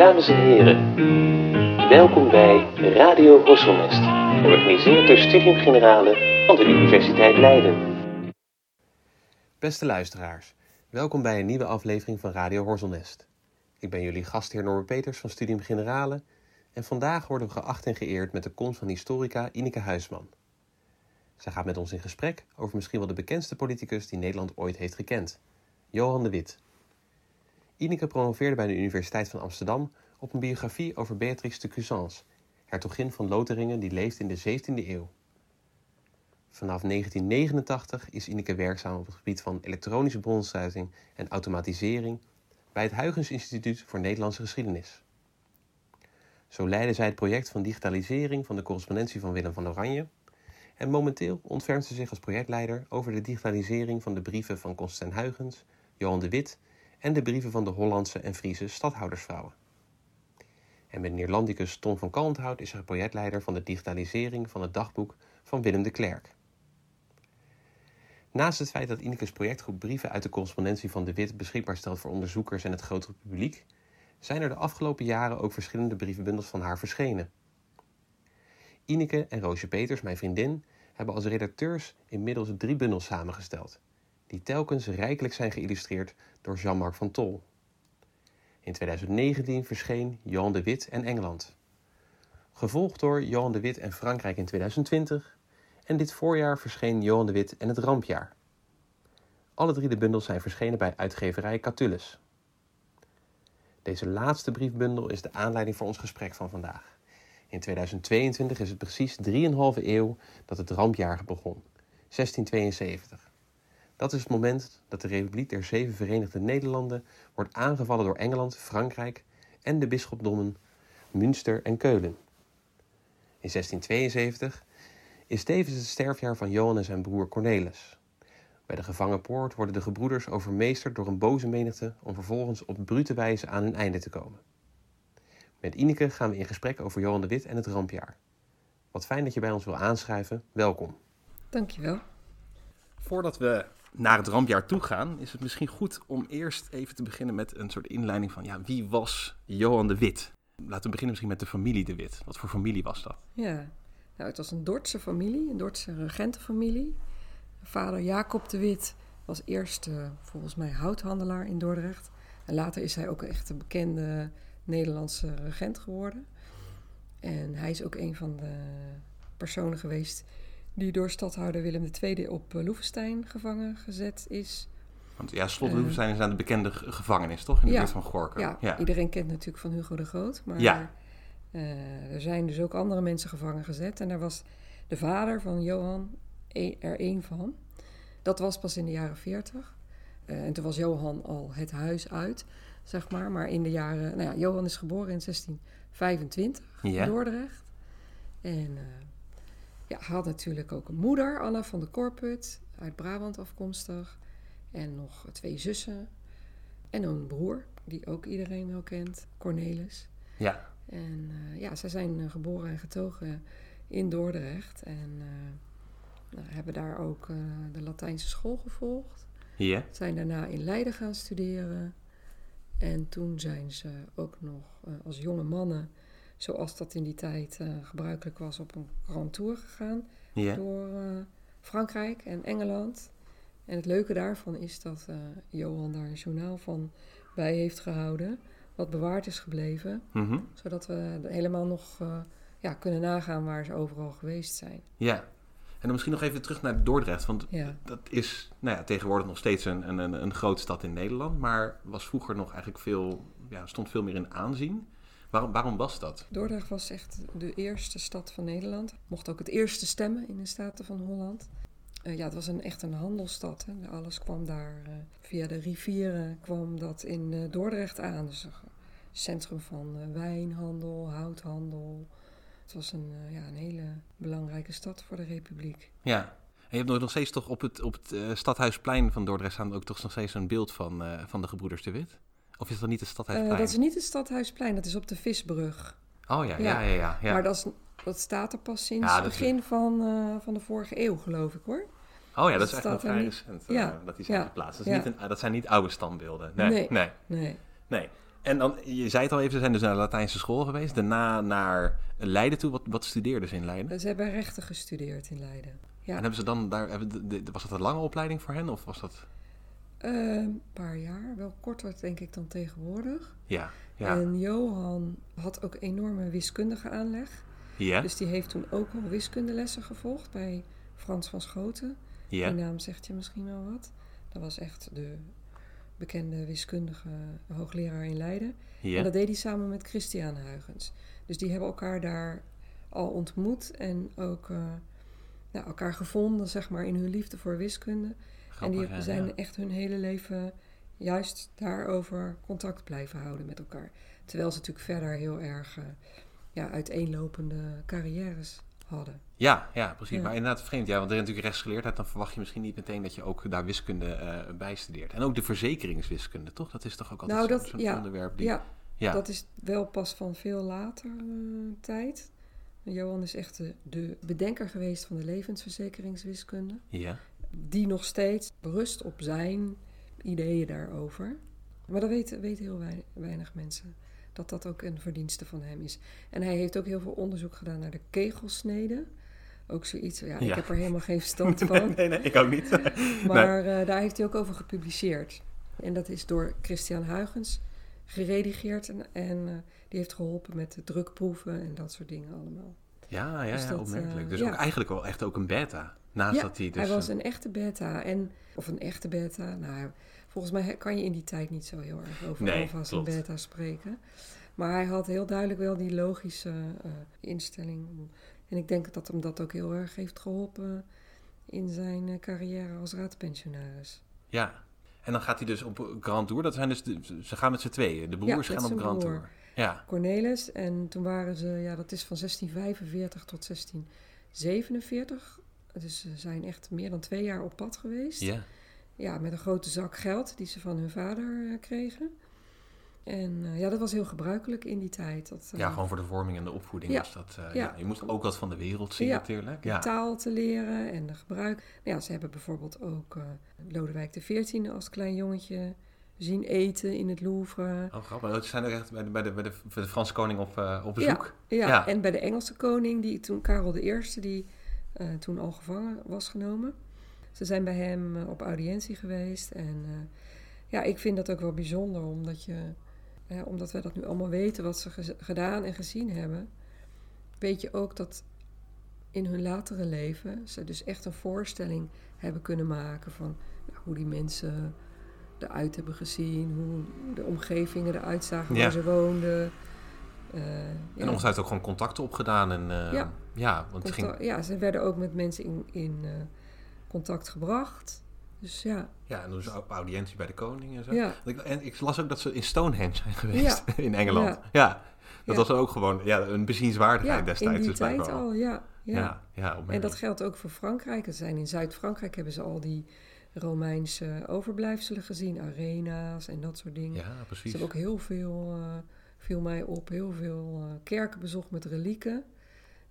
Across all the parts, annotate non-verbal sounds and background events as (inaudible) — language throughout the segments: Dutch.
Dames en heren, welkom bij Radio Horselnest, georganiseerd door Studium Generale van de Universiteit Leiden. Beste luisteraars, welkom bij een nieuwe aflevering van Radio Horselnest. Ik ben jullie gastheer Norbert Peters van Studium Generale en vandaag worden we geacht en geëerd met de komst van historica Ineke Huisman. Zij gaat met ons in gesprek over misschien wel de bekendste politicus die Nederland ooit heeft gekend, Johan de Wit. Ineke promoveerde bij de Universiteit van Amsterdam op een biografie over Beatrix de Cusance, hertogin van Lotharingen die leefde in de 17e eeuw. Vanaf 1989 is Ineke werkzaam op het gebied van elektronische bronsluiting en automatisering bij het Huygens Instituut voor Nederlandse Geschiedenis. Zo leidde zij het project van digitalisering van de correspondentie van Willem van Oranje en momenteel ontfermt ze zich als projectleider over de digitalisering van de brieven van Constantijn Huygens, Johan de Wit en de brieven van de Hollandse en Friese stadhoudersvrouwen. En met Neerlandicus Tom van Kalmthout is hij projectleider van de digitalisering van het dagboek van Willem de Klerk. Naast het feit dat Ineke's projectgroep brieven uit de correspondentie van de Wit beschikbaar stelt voor onderzoekers en het grotere publiek, zijn er de afgelopen jaren ook verschillende brievenbundels van haar verschenen. Ineke en Roosje Peters, mijn vriendin, hebben als redacteurs inmiddels drie bundels samengesteld, die telkens rijkelijk zijn geïllustreerd door Jean-Marc van Tol. In 2019 verscheen Johan de Wit en Engeland. Gevolgd door Johan de Wit en Frankrijk in 2020 en dit voorjaar verscheen Johan de Wit en het Rampjaar. Alle drie de bundels zijn verschenen bij uitgeverij Catullus. Deze laatste briefbundel is de aanleiding voor ons gesprek van vandaag. In 2022 is het precies 3,5 eeuw dat het rampjaar begon, 1672. Dat is het moment dat de Republiek der Zeven Verenigde Nederlanden wordt aangevallen door Engeland, Frankrijk en de bisschopdommen Münster en Keulen. In 1672 is tevens het sterfjaar van Johan en zijn broer Cornelis. Bij de gevangenpoort worden de gebroeders overmeesterd door een boze menigte om vervolgens op brute wijze aan hun einde te komen. Met Ineke gaan we in gesprek over Johan de Wit en het rampjaar. Wat fijn dat je bij ons wil aanschrijven. Welkom. Dankjewel. Voordat we naar het rampjaar toe gaan, is het misschien goed om eerst even te beginnen met een soort inleiding van ja, wie was Johan de Wit? Laten we beginnen misschien met de familie de Wit. Wat voor familie was dat? Ja, nou, het was een Dordtse familie, een Dordtse regentenfamilie. Vader Jacob de Wit was eerst uh, volgens mij houthandelaar in Dordrecht. En later is hij ook echt een bekende Nederlandse regent geworden. En hij is ook een van de personen geweest die door stadhouder Willem II op eh, Loevestein gevangen gezet is. Want ja, slot Loevestein is aan de bekende gevangenis, toch? In de buurt van Gorkum. Ja, ja, iedereen kent natuurlijk van Hugo de Groot. Maar ja. Uh, er zijn dus ook andere mensen gevangen gezet. En daar was de vader van Johan e-, er één van. Dat was pas in de jaren 40. Uh, en toen was Johan al het huis uit zeg maar. Maar in de jaren... Nou ja, Johan is geboren in 1625 in Dordrecht. En uh, ja, had natuurlijk ook een moeder, Anna van de Korput, uit Brabant afkomstig. En nog twee zussen. En een broer, die ook iedereen wel kent, Cornelis. Ja. En uh, ja, zij zijn uh, geboren en getogen in Dordrecht. En nou, hebben daar ook de Latijnse school gevolgd. Ja. Zijn daarna in Leiden gaan studeren. En toen zijn ze ook nog als jonge mannen, zoals dat in die tijd uh, gebruikelijk was, op een grand tour gegaan door uh, Frankrijk en Engeland. En het leuke daarvan is dat Johan daar een journaal van bij heeft gehouden, wat bewaard is gebleven, mm -hmm. zodat we helemaal nog ja, kunnen nagaan waar ze overal geweest zijn. Ja, en dan misschien nog even terug naar Dordrecht. Want ja. dat is nou ja, tegenwoordig nog steeds een, een, een grote stad in Nederland. Maar was vroeger nog eigenlijk veel, ja, stond veel meer in aanzien. Waarom, waarom was dat? Dordrecht was echt de eerste stad van Nederland. Mocht ook het eerste stemmen in de Staten van Holland. Uh, ja, het was een, echt een handelsstad. Hè. Alles kwam daar uh, via de rivieren kwam dat in uh, Dordrecht aan. Dus een centrum van wijnhandel, houthandel, het was een, ja, een hele belangrijke stad voor de Republiek. Ja, en je hebt nog steeds toch op het, op het stadhuisplein van Dordrecht staan ook toch nog steeds een beeld van, van de gebroeders de Wit? Of is dat niet het stadhuisplein? dat is niet het stadhuisplein, dat is op de Visbrug. Oh ja, ja, ja. ja. Maar dat, is, dat staat er pas sinds het begin is... van, van de vorige eeuw, geloof ik hoor. Oh ja, dat is echt nog vrij recent ja. dat die zijn geplaatst. Dat, is niet een, dat zijn niet oude standbeelden. Nee, nee. nee. nee. nee. En dan, je zei het al even, ze zijn dus naar de Latijnse school geweest. Daarna naar Leiden toe. Wat, wat studeerden ze in Leiden? Ze hebben rechten gestudeerd in Leiden. Ja. En hebben ze dan daar, was dat een lange opleiding voor hen of was dat? Een paar jaar, wel korter denk ik dan tegenwoordig. Ja, ja. En Johan had ook enorme wiskundige aanleg. Ja. Dus die heeft toen ook al wiskundelessen gevolgd bij Frans van Schoten. Ja. Die naam zegt je misschien wel wat. Dat was echt de bekende wiskundige hoogleraar in Leiden. Ja. En dat deed hij samen met Christian Huygens. Dus die hebben elkaar daar al ontmoet en ook uh, nou, elkaar gevonden, zeg maar, in hun liefde voor wiskunde. Grappig, en die zijn echt hun hele leven juist daarover contact blijven houden met elkaar. Terwijl ze natuurlijk verder heel erg uh, ja, uiteenlopende carrières hadden. Ja, ja precies. Ja. Maar inderdaad vreemd. Ja, want er is natuurlijk rechtsgeleerdheid. Dan verwacht je misschien niet meteen dat je ook daar wiskunde uh, bij studeert. En ook de verzekeringswiskunde, toch? Dat is toch ook altijd nou, zo'n dat, ja, onderwerp die... Ja, ja, dat is wel pas van veel later uh, tijd. Johan is echt de, de, bedenker geweest van de levensverzekeringswiskunde. Ja. Die nog steeds berust op zijn ideeën daarover. Maar dat weten, weten heel weinig, weinig mensen. Dat dat ook een verdienste van hem is. En hij heeft ook heel veel onderzoek gedaan naar de kegelsnede. Ook zoiets, ja, Ja. ik heb er helemaal geen (laughs) verstand van. Nee, nee, nee, ik ook niet. (laughs) Maar eh, daar heeft hij ook over gepubliceerd. En dat is door Christian Huygens geredigeerd. En, en uh, die heeft geholpen met de drukproeven en dat soort dingen allemaal. Ja, ja, Dus ja dat, opmerkelijk. uh, Dus ja. ook eigenlijk wel echt ook een beta. Naast ja, dat hij dus... hij was eh, een echte beta. En, of een echte beta. Nou, volgens mij kan je in die tijd niet zo heel erg over Nee, alfa's en klopt. beta spreken. Maar hij had heel duidelijk wel die logische uh, instelling. En ik denk dat hem dat ook heel erg heeft geholpen in zijn uh, carrière als raadpensionaris. Ja. En dan gaat hij dus op Grand Tour. Dat zijn dus de, ze gaan met z'n tweeën. De broers Ja, gaan op Grand broer. Tour. Ja. Cornelis. En toen waren ze, ja, dat is van 1645 tot 1647. Dus ze zijn echt meer dan twee jaar op pad geweest. Ja. Ja, met een grote zak geld die ze van hun vader uh, kregen. En uh, ja, dat was heel gebruikelijk in die tijd. Dat, uh, ja, gewoon voor de vorming en de opvoeding ja. was dat... uh, Ja. ja. Je moest ook wat van de wereld zien Ja. natuurlijk. de Ja. taal te leren en de gebruik. Nou ja, ze hebben bijvoorbeeld ook Lodewijk XIV als klein jongetje zien eten in het Louvre. Oh, grappig. Dat zijn er echt bij de, bij de, bij de, Franse koning op, op bezoek. Ja. en bij de Engelse koning, die toen Karel I, die uh, toen al gevangen was genomen. Ze zijn bij hem uh, op audiëntie geweest. En uh, ja, ik vind dat ook wel bijzonder, omdat, je, omdat we dat nu allemaal weten, wat ze ge gedaan en gezien hebben. Weet je ook dat in hun latere leven ze dus echt een voorstelling hebben kunnen maken van nou, hoe die mensen eruit hebben gezien, hoe de omgevingen eruit zagen Ja. waar ze woonden. Uh, En ja. heeft ook gewoon contacten opgedaan. En, uh, Ja. Ja, want het ging, Ja, ze werden ook met mensen in, in uh, contact gebracht. Dus ja, ja, en dus ook audiëntie bij de koning en zo. ja, En ik, en ik las ook dat ze in Stonehenge zijn (laughs) geweest in Engeland. Ja, Ja. dat was ook gewoon ja, een bezienswaardigheid ja destijds. in die dus tijd al, ja. ja. Ja, ja, En dat geldt ook voor Frankrijk. Het zijn in Zuid-Frankrijk hebben ze al die Romeinse overblijfselen gezien, arena's en dat soort dingen. Ja, Ze precies. hebben ook heel veel, uh, viel mij op, heel veel uh, kerken bezocht met relieken.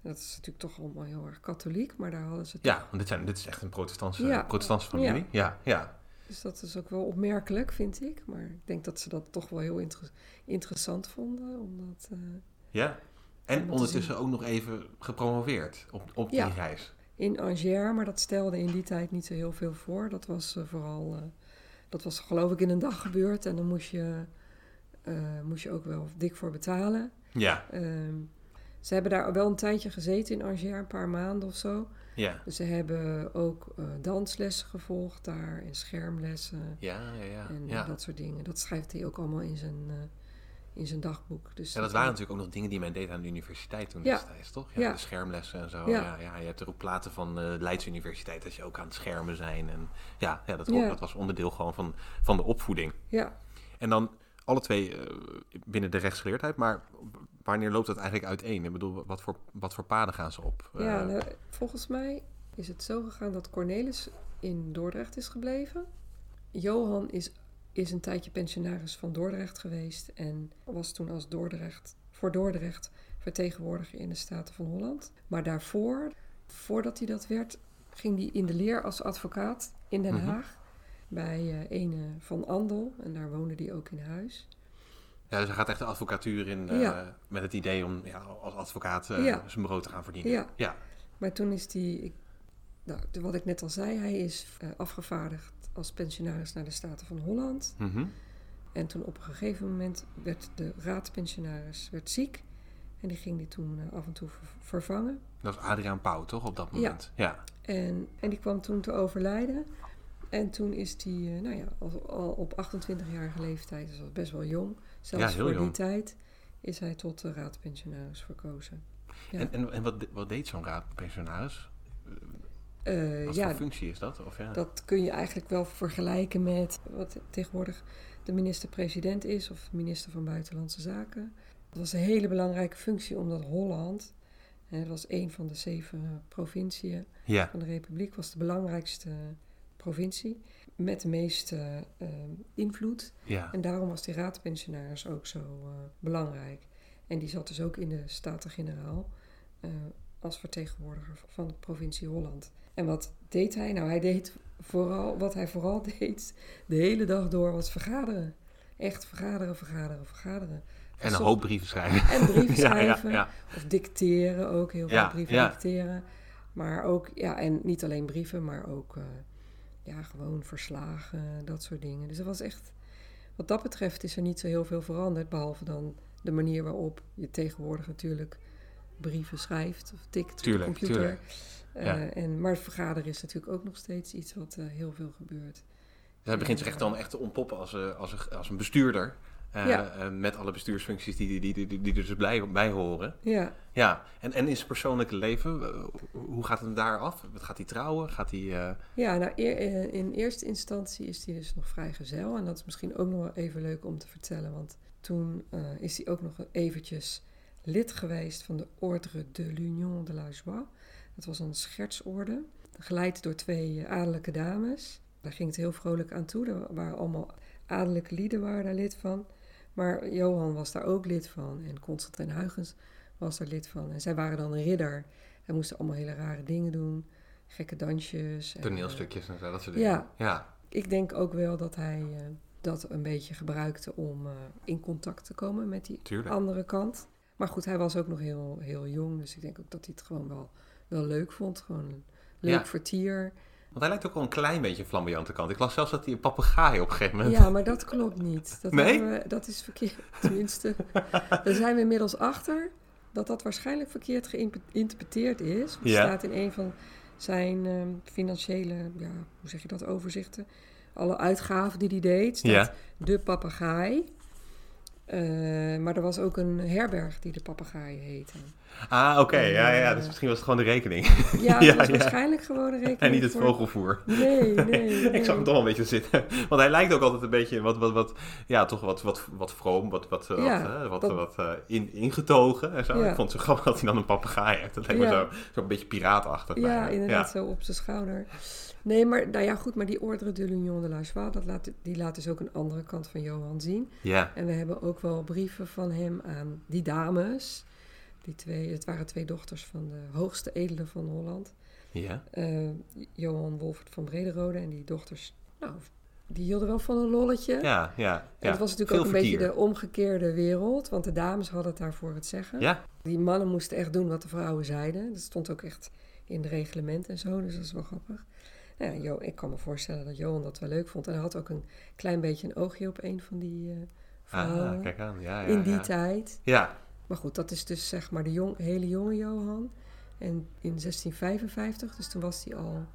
Dat is natuurlijk toch allemaal heel erg katholiek, maar daar hadden ze Ja, toch- want dit, zijn, dit is echt een protestantse, Ja. protestantse familie. Ja, ja. Dus dat is ook wel opmerkelijk, vind ik. Maar ik denk dat ze dat toch wel heel inter- interessant vonden. Omdat, uh, ja. En ondertussen ook nog even gepromoveerd op, op die Ja. reis. in Angers, maar dat stelde in die tijd niet zo heel veel voor. Dat was uh, vooral, uh, dat was geloof ik in een dag gebeurd. En dan moest je, moest je ook wel dik voor betalen. Ja, Ehm, ze hebben daar wel een tijdje gezeten in Angers, een paar maanden of zo. ja. Dus ze hebben ook uh, danslessen gevolgd daar en schermlessen Ja, ja, ja. en ja. dat soort dingen. Dat schrijft hij ook allemaal in zijn, uh, in zijn dagboek. Dus Ja, dat waren natuurlijk ook nog dingen die men deed aan de universiteit toen Ja. destijds, toch? Ja, Ja. de schermlessen en zo. Ja. Ja. Je hebt er ook platen van de Leids Universiteit dat je ook aan het schermen zijn. En ja, ja, dat, dat was onderdeel gewoon van, van de opvoeding. Ja, En dan alle twee eh, binnen de rechtsgeleerdheid, maar wanneer loopt dat eigenlijk uiteen? Ik bedoel, wat voor, wat voor paden gaan ze op? Eh, Ja, nou, volgens mij is het zo gegaan dat Cornelis in Dordrecht is gebleven. Johan is, is een tijdje pensionaris van Dordrecht geweest en was toen als Dordrecht, voor Dordrecht vertegenwoordiger in de Staten van Holland. Maar daarvoor, voordat hij dat werd, ging hij in de leer als advocaat in Den Mhm. Haag bij eh ene Van Andel en daar woonde hij ook in huis. Ja, dus hij gaat echt de advocatuur in Ja. met het idee om ja, als advocaat eh, Ja. zijn brood te gaan verdienen. Ja. ja. Maar toen is hij, nou, wat ik net al zei, hij is eh, afgevaardigd als pensionaris naar de Staten van Holland. Mhm. En toen op een gegeven moment werd de raadpensionaris werd ziek. En die ging die toen eh, af en toe ver- vervangen. Dat was Adriaan Pauw, toch, op dat moment? Ja. En, en die kwam toen te overlijden. En toen is die, eh, nou ja, al, al op 28-jarige leeftijd, dus dat was best wel jong, zelfs Ja, heel voor die tijd, is hij tot de raadpensionaris verkozen. Ja. En, en, en wat, wat deed zo'n raadpensionaris? Eh, Wat ja, voor functie is dat? Of, ja? dat kun je eigenlijk wel vergelijken met wat tegenwoordig de minister-president is of minister van Buitenlandse Zaken. Dat was een hele belangrijke functie omdat Holland, hè, dat was een van de zeven provinciën ja. van de Republiek, was de belangrijkste provincie met de meeste eh, invloed. ja. En daarom was die raadpensionaris ook zo eh, belangrijk. En die zat dus ook in de Staten-Generaal eh, als vertegenwoordiger van de provincie Holland. En wat deed hij? Nou, hij deed vooral, wat hij vooral (laughs) deed de hele dag door was vergaderen. Echt vergaderen, vergaderen, vergaderen. En een hoop brieven schrijven. En brieven (laughs) ja, schrijven. ja. Of dicteren ook, heel veel brieven dicteren. Maar ook, ja, en niet alleen brieven, maar ook ja, gewoon verslagen, dat soort dingen. Dus dat was echt, wat dat betreft is er niet zo heel veel veranderd, behalve dan de manier waarop je tegenwoordig natuurlijk brieven schrijft of tikt Tuurlijk, op de computer. tuurlijk. Ja. en, maar het vergaderen is natuurlijk ook nog steeds iets wat eh, heel veel gebeurt. Dus hij begint zich echt dan echt te ontpoppen als, eh, als, een, als een bestuurder. Eh, Ja. eh, met alle bestuursfuncties die, die, die, die, er dus bij, bij horen. Ja, Ja, en, en in zijn persoonlijke leven, eh, hoe gaat het daar af? Wat Gaat hij trouwen? Gaat hij... Ja, nou, eer- in eerste instantie is hij dus nog vrijgezel. En dat is misschien ook nog wel even leuk om te vertellen. Want toen is hij ook nog eventjes lid geweest van de Ordre de l'Union de la Joie. Dat was een schertsorde, geleid door twee adellijke dames. Daar ging het heel vrolijk aan toe. Er waren allemaal adellijke lieden waren daar lid van. Maar Johan was daar ook lid van. En Constantijn Huygens was daar lid van. En zij waren dan een ridder. En moesten allemaal hele rare dingen doen. Gekke dansjes. en, toneelstukjes en zo, dat soort ja. dingen. Ja. ik denk ook wel dat hij eh, dat een beetje gebruikte om eh, in contact te komen met die Tuurlijk. andere kant. Maar goed, hij was ook nog heel, heel jong, dus ik denk ook dat hij het gewoon wel, wel leuk vond. Gewoon een leuk Ja. vertier. Want hij lijkt ook wel een klein beetje een flamboyante kant. Ik las zelfs dat hij een papegaai op een gegeven moment... Ja, maar dat klopt niet. Dat, Nee? we, dat is verkeerd, (laughs) tenminste. Daar zijn we inmiddels achter dat dat waarschijnlijk verkeerd geïnterpreteerd is. Het Ja. staat in een van zijn eh, financiële, ja, hoe zeg je dat, overzichten. Alle uitgaven die hij deed, staat Ja. de papegaai. Eh, maar er was ook een herberg die de papegaai heette. Ah, oké. Ja, ja, Eh, dus misschien was het gewoon de rekening. Ja, (laughs) Ja, was ja. waarschijnlijk gewoon een rekening en niet het voor- vogelvoer. Nee, nee, (laughs) nee. ik zag hem toch wel een beetje zitten. Want hij lijkt ook altijd een beetje wat, wat, wat ja, toch wat, wat, wat vroom, wat, wat, eh, Ja, wat, wat, dat- wat in, ingetogen en zo. Ik vond het zo grappig dat hij dan een papegaai heeft. Dat lijkt me zo, zo een beetje piraatachtig. Ja, bijna. inderdaad, zo op zijn schouder. Nee, maar nou ja, goed, maar die Ordre de l'Union de la Joie, dat laat, die laat dus ook een andere kant van Johan zien. Ja, En we hebben ook wel brieven van hem aan die dames. Die twee, het waren twee dochters van de hoogste edelen van Holland. ja. Eh, Johan Wolfert van Brederode en die dochters, nou, die hielden wel van een lolletje. Ja, ja. En ja. het was natuurlijk Veel ook een beetje de omgekeerde wereld, want de dames hadden het daarvoor het zeggen. Ja, Die mannen moesten echt doen wat de vrouwen zeiden. Dat stond ook echt in de reglementen en zo, dus dat is wel grappig. Nou ja, Jo, ik kan me voorstellen dat Johan dat wel leuk vond. En hij had ook een klein beetje een oogje op een van die eh, vrouwen ah, kijk aan. Ja, ja, in die ja. tijd. Ja, Maar goed, dat is dus zeg maar de jong, hele jonge Johan. En in 1655, dus toen was hij al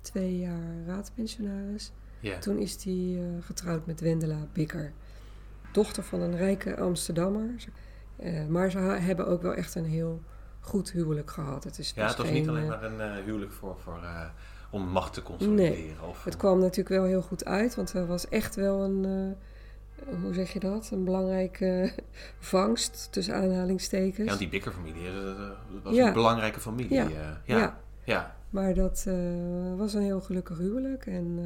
twee jaar raadpensionaris. ja. Toen is hij eh, getrouwd met Wendela Bikker. Dochter van een rijke Amsterdammer. Eh, maar ze hebben ook wel echt een heel goed huwelijk gehad. Het, is ja het was geen, niet alleen maar een huwelijk voor, voor, om macht te consolideren. Of, Het kwam natuurlijk wel heel goed uit, want er was echt wel een, eh, hoe zeg je dat, een belangrijke (laughs) vangst tussen aanhalingstekens. ja, want die Bikkerfamilie is, eh, was Ja. een belangrijke familie. Ja. eh, ja. ja. ja. Maar dat eh, was een heel gelukkig huwelijk. En eh,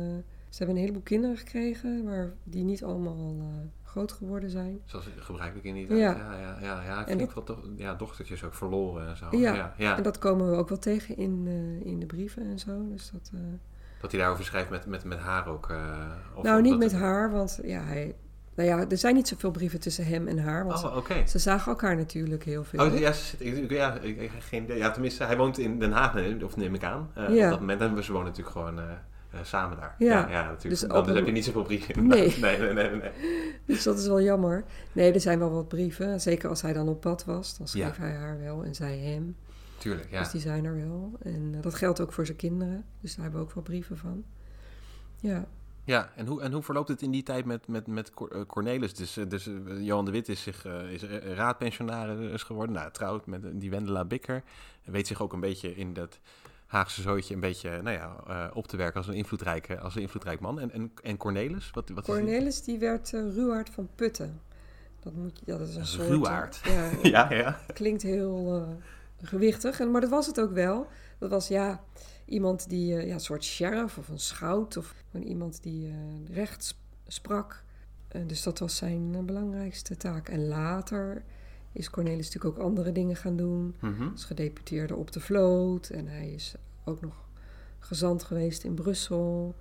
ze hebben een heleboel kinderen gekregen, maar die niet allemaal eh, groot geworden zijn. Zoals gebruikelijk in die tijd. Ja. Ja, ja, ja. ja. Ik En vind wat toch, ja, dochtertjes ook verloren en zo. Ja. ja, ja. En dat komen we ook wel tegen in, eh, in de brieven en zo. Dus dat, eh, Dat hij daarover schrijft met, met, met haar ook. eh, of nou, niet dat met het- haar, want ja, hij, Nou ja, er zijn niet zoveel brieven tussen hem en haar. Want oh, oké. ze zagen elkaar natuurlijk heel veel. Oh, ja, ze zit, ja, ik, ik, geen idee. Ja, tenminste, hij woont in Den Haag, of neem ik aan. Uh, ja. Op dat moment. En ze wonen natuurlijk gewoon uh, samen daar. Ja, ja, natuurlijk. Dus, Dan heb je niet zoveel brieven. (laughs) Nee. nee, nee, nee, nee. Dus dat is wel jammer. Nee, er zijn wel wat brieven. Zeker als hij dan op pad was, dan schreef Ja. hij haar wel en zij hem. Tuurlijk, ja. Dus die zijn er wel. En dat geldt ook voor zijn kinderen. Dus daar hebben we ook wel brieven van. Ja. Ja, en hoe, en hoe verloopt het in die tijd met, met, met eh, Cornelis? Dus, eh, dus eh, Johan de Wit is, zich, eh, is eh, raadpensionaris geworden. Nou, trouwt met die Wendela Bikker. Weet zich ook een beetje in dat Haagse zootje een beetje nou ja, eh, op te werken als een invloedrijke, als een invloedrijk man. En, en, en Cornelis? Wat, wat is die? Cornelis die werd uh, Ruwaard van Putten. Dat, moet je, dat is een soort... Ruwaard. (laughs) Ja, Ja, ja. klinkt heel uh, gewichtig. En, maar dat was het ook wel. Dat was ja, iemand die ja, een soort sheriff of een schout of gewoon iemand die recht sprak. dus dat was zijn belangrijkste taak. En later is Cornelis natuurlijk ook andere dingen gaan doen. Mm -hmm. Is gedeputeerde op de vloot en hij is ook nog gezant geweest in Brussel.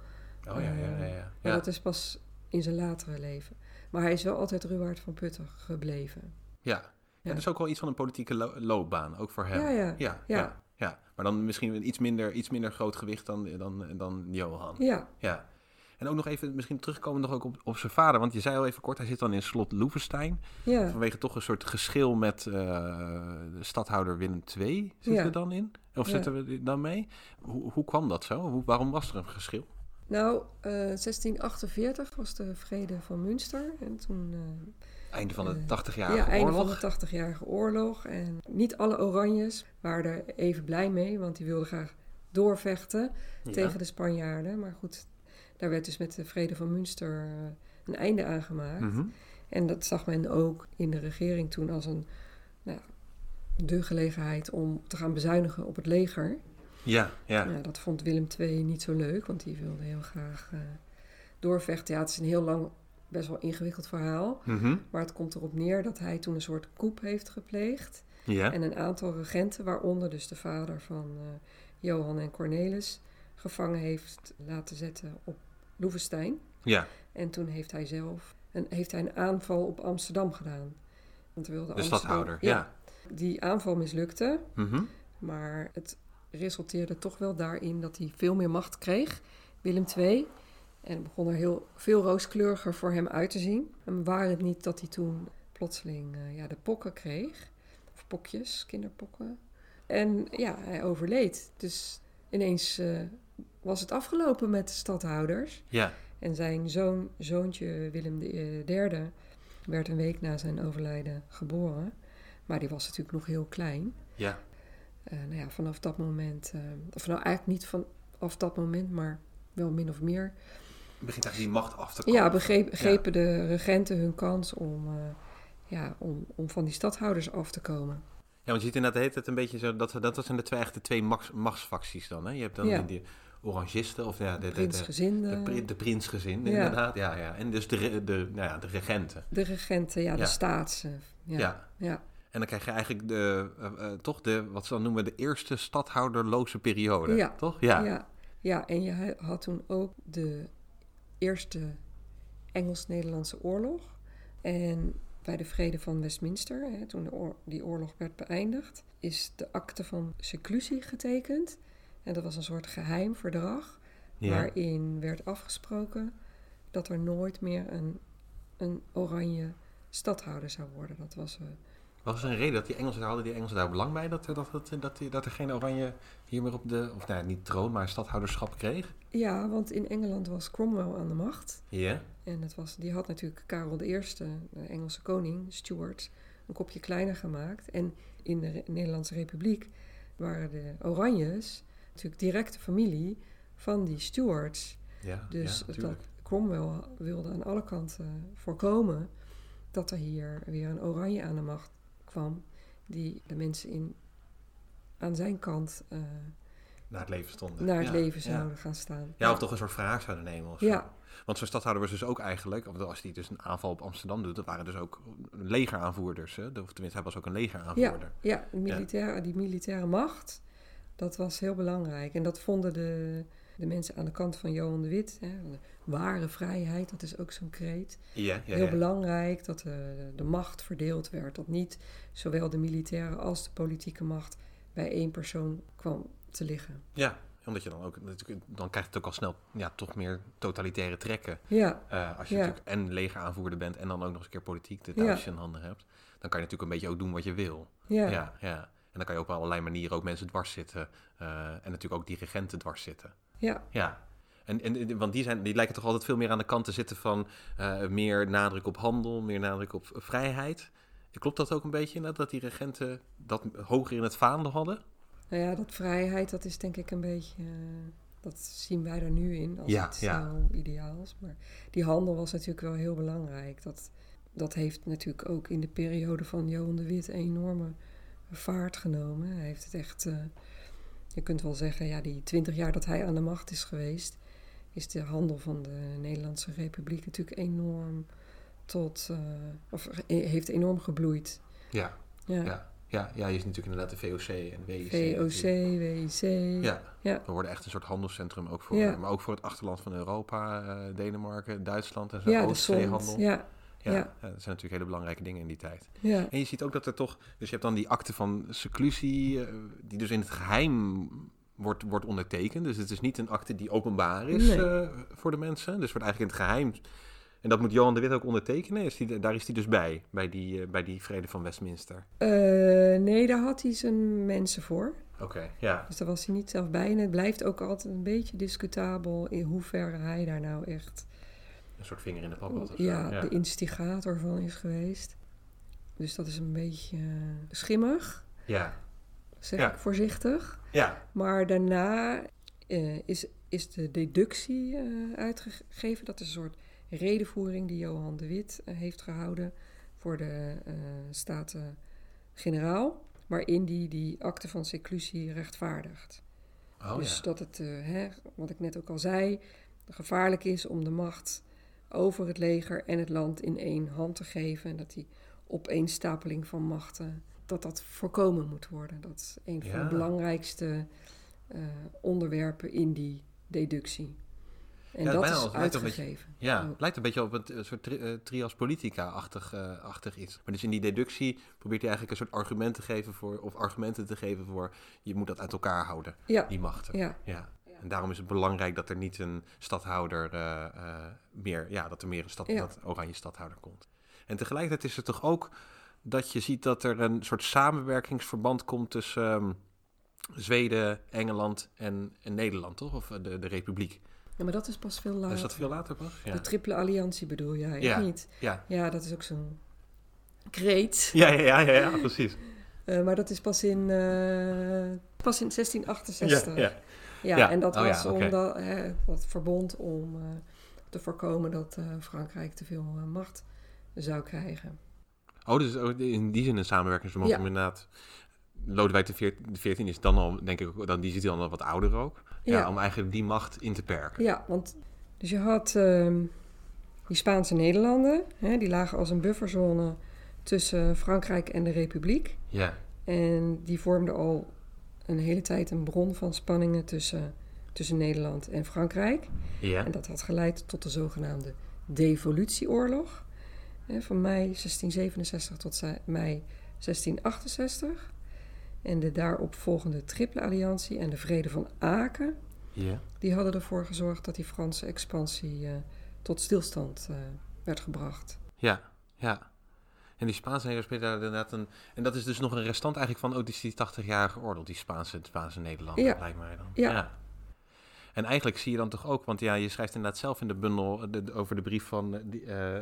Oh ja, ja, ja. ja. Maar dat is pas in zijn latere leven. Maar hij is wel altijd Ruwaard van Putten gebleven. Ja. ja. dat is ook wel iets van een politieke lo loopbaan, ook voor hem. Ja, ja. ja, ja. ja. ja. Maar dan misschien een iets minder, iets minder groot gewicht dan, dan, dan Johan. Ja. ja. En ook nog even, misschien terugkomen nog ook op, op zijn vader. Want je zei al even kort, hij zit dan in slot Loevestein. Ja. Vanwege toch een soort geschil met uh, de stadhouder Willem II. Zitten ja. we dan in? Of ja. zitten we dan mee? Hoe, hoe kwam dat zo? Hoe, waarom was er een geschil? Nou, uh, 1648 was de vrede van Münster. En toen... Uh, Einde van de 80-jarige ja, oorlog. einde van de 80-jarige oorlog. En niet alle Oranjes waren er even blij mee, want die wilden graag doorvechten ja. tegen de Spanjaarden. Maar goed, daar werd dus met de vrede van Münster uh, een einde aan gemaakt. Mm -hmm. En dat zag men ook in de regering toen als een nou, de gelegenheid om te gaan bezuinigen op het leger. Ja, ja. Nou, dat vond Willem II niet zo leuk, want die wilde heel graag uh, doorvechten. Ja, het is een heel lang, best wel ingewikkeld verhaal. Mm -hmm. Maar het komt erop neer dat hij toen een soort coup heeft gepleegd. Ja. En een aantal regenten, waaronder dus de vader van uh, Johan en Cornelis, gevangen heeft laten zetten op Loevestein. Ja. En toen heeft hij zelf een, heeft hij een aanval op Amsterdam gedaan. Want wilde de Amsterdam, stadhouder, ja. ja. Die aanval mislukte, -hmm. maar het resulteerde toch wel daarin dat hij veel meer macht kreeg, Willem II. En het begon er heel veel rooskleuriger voor hem uit te zien. En waar het niet dat hij toen plotseling uh, ja, de pokken kreeg, of pokjes, kinderpokken. En ja, hij overleed. Dus ineens uh, was het afgelopen met de stadhouders. Ja. En zijn zoon, zoontje Willem III werd een week na zijn overlijden geboren. Maar die was natuurlijk nog heel klein. Ja. Uh, nou ja, vanaf dat moment, uh, of nou eigenlijk niet vanaf dat moment, maar wel min of meer. Begint eigenlijk die macht af te komen. Ja, begreep, grepen ja. de regenten hun kans om, uh, ja, om, om van die stadhouders af te komen. Ja, want je ziet inderdaad de hele tijd een beetje zo, dat, dat zijn de twee, echt de twee machts, machtsfacties dan. Hè? Je hebt dan ja. die orangisten, of ja, de, de, prinsgezinden. De, de, de prinsgezinden, ja. inderdaad. Ja, ja. En dus de, de, nou ja, de regenten. De regenten, ja, de staatsen. Ja. ja. ja. En dan krijg je eigenlijk de, uh, uh, toch de, wat ze dan noemen, de eerste stadhouderloze periode. Ja. Toch? Ja. ja. Ja, en je had toen ook de eerste Engels-Nederlandse oorlog. En bij de vrede van Westminster, hè, toen de oor die oorlog werd beëindigd, is de akte van seclusie getekend. En dat was een soort geheim verdrag, ja. waarin werd afgesproken dat er nooit meer een, een oranje stadhouder zou worden. Dat was... Uh, was er een reden dat die Engelsen hadden die Engelsen daar belang bij dat, dat, dat, dat, dat er geen oranje hier meer op de, of nou, niet troon, maar stadhouderschap kreeg? Ja, want in Engeland was Cromwell aan de macht. Ja. En het was, die had natuurlijk Karel I, de Engelse koning, Stuart, een kopje kleiner gemaakt. En in de Nederlandse Republiek waren de Oranjes natuurlijk directe familie van die Stuarts. Ja, dus ja, dat Cromwell wilde aan alle kanten voorkomen dat er hier weer een oranje aan de macht kwam, die de mensen in, aan zijn kant uh, naar het leven stonden. Naar het ja, leven zouden ja. gaan staan. Ja, of toch een soort wraak zouden nemen. Of ja. Want zo'n stadhouder was dus ook eigenlijk, of als hij dus een aanval op Amsterdam doet, dat waren dus ook legeraanvoerders. Hè? Of tenminste, hij was ook een legeraanvoerder. Ja, ja, militair, die militaire macht, dat was heel belangrijk. En dat vonden de, de mensen aan de kant van Johan de Wit. Hè, ware vrijheid, dat is ook zo'n kreet. Ja, ja, Heel ja. belangrijk dat de, de macht verdeeld werd. Dat niet zowel de militaire als de politieke macht bij één persoon kwam te liggen. Ja, omdat je dan ook, dan krijgt het ook al snel ja, toch meer totalitaire trekken. Ja, Eh, als je Ja. natuurlijk en legeraanvoerder bent en dan ook nog eens een keer politiek de Ja. touwtjes in handen hebt. Dan kan je natuurlijk een beetje ook doen wat je wil. ja, Ja, ja. En dan kan je op allerlei manieren ook mensen dwars zitten. eh, en natuurlijk ook dirigenten dwars zitten. ja. Ja. En, en, want die, zijn, die lijken toch altijd veel meer aan de kant te zitten van eh, meer nadruk op handel, meer nadruk op vrijheid. Klopt dat ook een beetje, dat die regenten dat hoger in het vaandel hadden? Nou ja, dat vrijheid, dat is denk ik een beetje... eh, dat zien wij er nu in als Ja, iets ja. heel ideaals. Maar die handel was natuurlijk wel heel belangrijk. Dat, dat heeft natuurlijk ook in de periode van Johan de Wit enorme vaart genomen. Hij heeft het echt... eh, je kunt wel zeggen, ja, die twintig jaar dat hij aan de macht is geweest... is de handel van de Nederlandse Republiek natuurlijk enorm tot... eh, of heeft enorm gebloeid. Ja, Ja, ja. Ja, ja, je is natuurlijk inderdaad de VOC en WIC. VOC, WIC. Ja, Ja. we worden echt een soort handelscentrum ook voor, Ja. maar ook voor het achterland van Europa, eh, Denemarken, Duitsland en zo, Ja, de zond. Ja, Ja, ja. ja, dat zijn natuurlijk hele belangrijke dingen in die tijd. ja. En je ziet ook dat er toch, dus je hebt dan die akte van seclusie, eh, die dus in het geheim wordt, wordt ondertekend. Dus het is niet een akte die openbaar is Nee. eh, voor de mensen. Dus wordt eigenlijk in het geheim. En dat moet Johan de Wit ook ondertekenen. Is die, daar is hij dus bij, bij die, eh, bij die vrede van Westminster. Eh, nee, daar had hij zijn mensen voor. Oké, ja. Dus daar was hij niet zelf bij. En het blijft ook altijd een beetje discutabel in hoeverre hij daar nou echt Een soort vinger in de pap had zo. ja, de instigator van is geweest. Dus dat is een beetje eh, schimmig, ja. zeg Ja. ik voorzichtig. Ja. Maar daarna eh, is, is de deductie eh, uitgegeven. Dat is een soort redenvoering die Johan de Wit heeft gehouden voor de Staten-Generaal. Waarin die die akte van seclusie rechtvaardigt. Oh dus ja. dat het, hè, wat ik net ook al zei, gevaarlijk is om de macht over het leger en het land in één hand te geven. En dat die opeenstapeling van machten, dat dat voorkomen moet worden. Dat is een van Ja. de belangrijkste eh, onderwerpen in die deductie. En Ja, dat is beetje- uitgegeven. Ja, het lijkt een beetje op een eh, soort tri- eh, trias politica-achtig eh, achtig iets. Maar dus in die deductie probeert hij eigenlijk een soort argument te geven voor, of argumenten te geven voor, je moet dat uit elkaar houden, Ja, die machten. ja, Ja. En daarom is het belangrijk dat er niet een stadhouder eh, eh, meer, ja, dat er meer een stad, Ja. dat oranje stadhouder komt. En tegelijkertijd is het toch ook dat je ziet dat er een soort samenwerkingsverband komt tussen ehm, Zweden, Engeland en, en Nederland, toch? Of eh, de, de Republiek. ja, maar dat is pas veel later. Is dat veel later pas? Ja. De triple alliantie bedoel jij, Ja. niet? Ja. Ja, dat is ook zo'n kreet. Ja, ja, ja, ja, ja, precies. Maar dat is pas in, pas in 1668. Ja, ja. Ja, Ja, en dat oh ja, was oké. omdat hè, verbond om eh, te voorkomen dat eh, Frankrijk te veel eh, macht zou krijgen. Oh, dus ook in die zin een samenwerkingsverband Ja. inderdaad... Lodewijk de veert- de 14 is dan al, denk ik, dan, die zit dan al wat ouder ook. Ja. Ja. om eigenlijk die macht in te perken. Ja, want dus je had ehm, die Spaanse Nederlanden, hè, die lagen als een bufferzone tussen Frankrijk en de Republiek. Ja, En die vormden al een hele tijd een bron van spanningen tussen, tussen Nederland en Frankrijk. ja. En dat had geleid tot de zogenaamde devolutieoorlog. hè, Van mei 1667 tot mei 1668. En de daarop volgende Triple Alliantie en de Vrede van Aken. ja. Die hadden ervoor gezorgd dat die Franse expansie eh, tot stilstand eh, werd gebracht. Ja, ja. En die Spaanse negers spelen daar inderdaad een... En dat is dus nog een restant eigenlijk van ook die, die 80-jarige oorlog, die Spaanse, Spaanse Nederlander, Ja. lijkt mij dan. Ja. En eigenlijk zie je dan toch ook, want ja, je schrijft inderdaad zelf in de bundel eh, de- de- over de brief van eh, die, eh,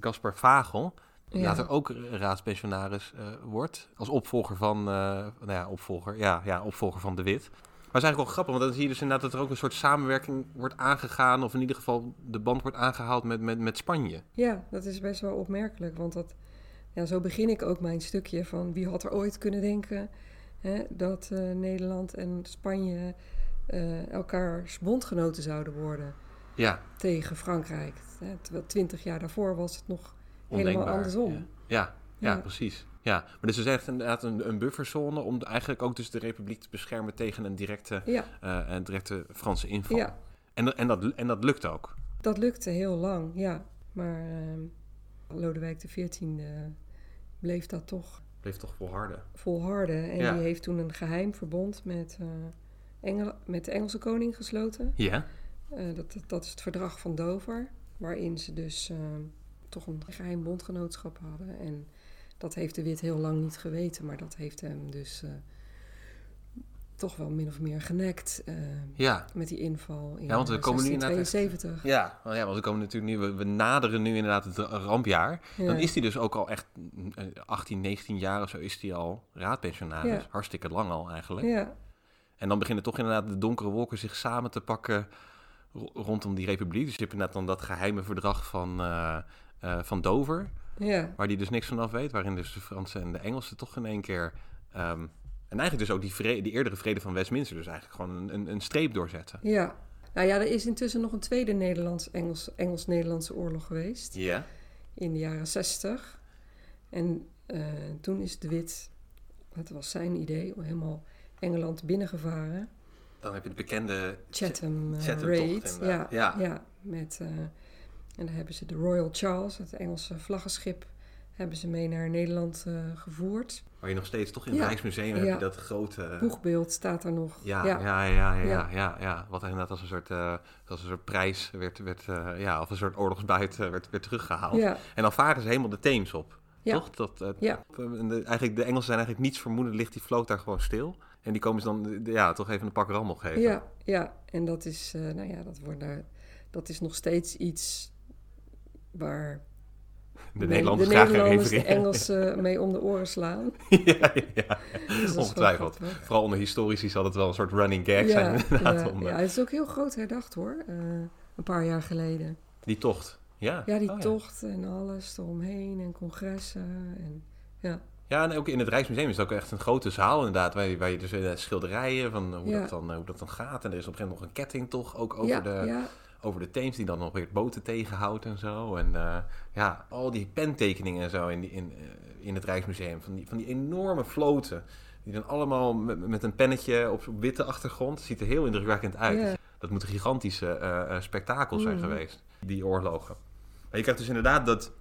Gaspar Vagel, die Ja. later ook raadspensionaris wordt, als opvolger van, nou ja, opvolger, ja, ja, opvolger van De Wit. Maar het is eigenlijk wel grappig, want dan zie je dus inderdaad dat er ook een soort samenwerking wordt aangegaan, of in ieder geval de band wordt aangehaald met, met, met Spanje. Ja, dat is best wel opmerkelijk, want dat, ja, zo begin ik ook mijn stukje van wie had er ooit kunnen denken hè, dat eh, Nederland en Spanje eh, elkaars bondgenoten zouden worden Ja, tegen Frankrijk. Hè, terwijl twintig jaar daarvoor was het nog helemaal andersom. Ja, ja, ja, Ja. precies. Ja, maar dus ze zegt inderdaad een, een bufferzone om eigenlijk ook dus de republiek te beschermen tegen een directe, Ja, eh, een directe Franse inval. ja, En, dat- en, dat, en dat lukt ook. dat lukte heel lang, ja. Maar ehm, Lodewijk XIV bleef dat toch Bleef toch volharden. volharden. En Ja. die heeft toen een geheim verbond met, eh, Engel, met de Engelse koning gesloten. Ja. Eh, dat, dat, dat is het verdrag van Dover, waarin ze dus eh, toch een geheim bondgenootschap hadden. En dat heeft de Wit heel lang niet geweten, maar dat heeft hem dus toch wel min of meer genekt eh, Ja. met die inval in Ja, want we eh, komen nu echt- 1672. Ja, nou ja, want we komen natuurlijk nu, we, we naderen nu inderdaad het rampjaar. Ja. Dan is hij dus ook al echt eh, 18, 19 jaar of zo is hij al raadpensionaris. Ja. Hartstikke lang al eigenlijk. Ja, En dan beginnen toch inderdaad de donkere wolken zich samen te pakken ro- rondom die republiek. Dus je hebt inderdaad dan dat geheime verdrag van, eh, eh, van Dover, ja, waar die dus niks van af weet. Waarin dus de Fransen en de Engelsen toch in één keer... ehm, en eigenlijk dus ook die, vrede, die eerdere vrede van Westminster dus eigenlijk gewoon een, een, streep doorzetten. ja. Nou ja, er is intussen nog een tweede Nederlands-Engels- Engels-Nederlandse oorlog geweest. Ja. in de jaren 60. En eh, toen is de Wit, het was zijn idee, helemaal Engeland binnengevaren. Dan heb je de bekende... Chatham, eh, Raid. Ja, ja. Ja. met, eh, en daar hebben ze de Royal Charles, het Engelse vlaggenschip, hebben ze mee naar Nederland eh, gevoerd. Waar je nog steeds toch in het Ja. Rijksmuseum heb Ja. je dat grote... Boegbeeld staat er nog. Ja, ja, ja, ja, ja, ja, Ja. Wat inderdaad als een soort, eh, als een soort prijs werd, werd eh, ja, of een soort oorlogsbuit eh, werd, werd teruggehaald. ja, En dan varen ze helemaal de Theems op. Ja. Toch? Dat, eh, Ja. de, eigenlijk, de Engelsen zijn eigenlijk niets vermoedend, ligt die vloot daar gewoon stil. En die komen ze dan eh, ja, toch even een pak rammel geven. ja, ja. En dat is, eh, nou ja, dat, wordt daar, dat is nog steeds iets waar De Nederlanders de graag Nederlanders de refereren. Engelsen (laughs) mee om de oren slaan. (laughs) ja. Dus dat ongetwijfeld. Vooral onder historici zal het wel een soort running gag Ja, zijn inderdaad. ja, om, eh, ja, het is ook heel groot herdacht hoor, eh, een paar jaar geleden. Die tocht. Ja, Ja, die Oh, tocht en alles eromheen en congressen. En, ja, Ja, en ook in het Rijksmuseum is het ook echt een grote zaal inderdaad, waar je, waar je dus eh, schilderijen van hoe, dat dan, eh, hoe dat dan gaat. En er is op een gegeven moment nog een ketting toch, ook over, ja, de, ja, over de Theems, die dan nog weer boten tegenhoudt en zo. En eh, ja, al die pentekeningen en zo in, die, in, eh, in het Rijksmuseum, van die, van die enorme floten. Die dan allemaal met, met een pennetje op witte achtergrond, ziet er heel indrukwekkend uit. Dat moeten gigantische eh eh, spektakels zijn Mhm. geweest, die oorlogen. Maar je krijgt dus inderdaad dat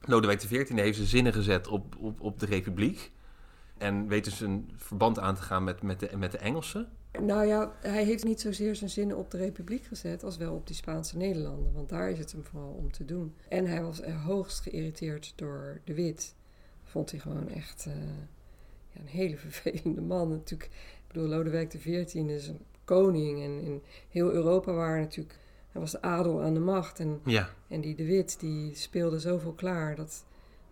Lodewijk XIV heeft zijn zinnen gezet op, op, op de Republiek. En weet dus een verband aan te gaan met, met, de, met de Engelsen. Nou ja, hij heeft niet zozeer zijn zinnen op de Republiek gezet als wel op die Spaanse Nederlanden. Want daar is het hem vooral om te doen. En hij was er hoogst geïrriteerd door de Wit. Vond hij gewoon echt eh, ja, een hele (laughs) vervelende man. Natuurlijk, ik bedoel, Lodewijk XIV is een koning. En in heel Europa waren natuurlijk, hij was de adel aan de macht. En Ja. En die De Wit, die speelde zoveel klaar. Dat,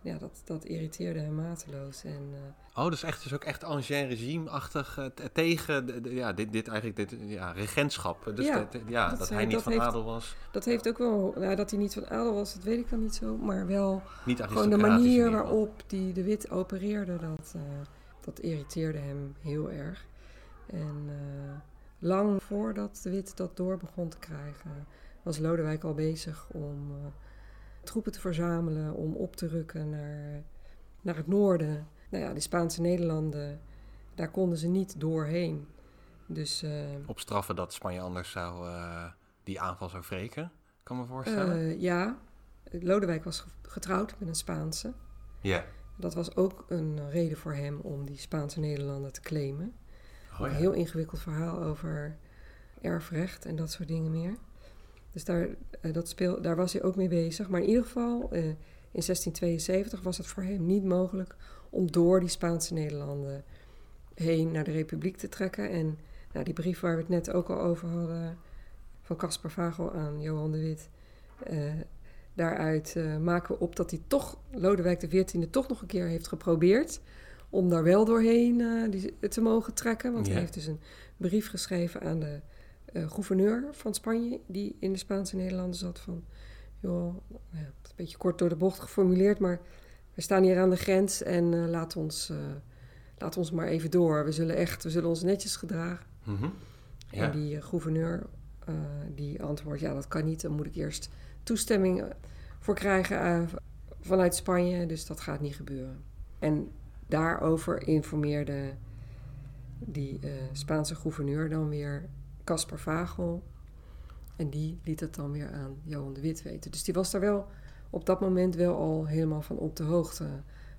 ja, dat, dat irriteerde hem mateloos. En, eh, Oh, dus echt, dus ook echt ancien regime-achtig eh, tegen de, de- ja, dit, dit eigenlijk dit, ja, regentschap. Dus Ja, dat, ja, dat, dat hij niet dat van heeft- adel was. dat heeft ook wel... Nou, dat hij niet van adel was, dat weet ik dan niet zo. Maar wel Niet gewoon de manier waarop die De Wit opereerde. Dat, eh, dat irriteerde hem heel erg. En eh, lang voordat De Wit dat door begon te krijgen... was Lodewijk al bezig om eh, troepen te verzamelen... om op te rukken naar, naar het noorden. Nou ja, de Spaanse Nederlanden... daar konden ze niet doorheen. Dus... eh, Op straffen dat Spanje anders zou, eh, die aanval zou wreken. Kan me voorstellen. Eh, ja, Lodewijk was ge- getrouwd met een Spaanse. ja. Dat was ook een reden voor hem om die Spaanse Nederlanden te claimen. Oh, Een ja. heel ingewikkeld verhaal over erfrecht en dat soort dingen meer. Dus daar, eh, dat speel, daar was hij ook mee bezig. Maar in ieder geval, eh, in 1672 was het voor hem niet mogelijk om door die Spaanse Nederlanden heen naar de Republiek te trekken. En nou, die brief waar we het net ook al over hadden, van Caspar Vagel aan Johan de Wit. eh, daaruit maken we op dat hij toch, Lodewijk XIV, toch nog een keer heeft geprobeerd om daar wel doorheen te mogen trekken. Want Ja. hij heeft dus een brief geschreven aan de eh, gouverneur van Spanje, die in de Spaanse Nederlanden zat van, joh, nou ja, het is een beetje kort door de bocht geformuleerd, maar we staan hier aan de grens en eh, laat, ons, eh, laat ons maar even door. We zullen echt, we zullen ons netjes gedragen. Mhm. Ja. En die gouverneur die antwoordt, ja dat kan niet, dan moet ik eerst toestemming voor krijgen vanuit Spanje, dus dat gaat niet gebeuren. En daarover informeerde die Spaanse gouverneur dan weer Caspar Vagel. En die liet het dan weer aan Johan de Wit weten. Dus die was daar wel op dat moment wel al helemaal van op de hoogte.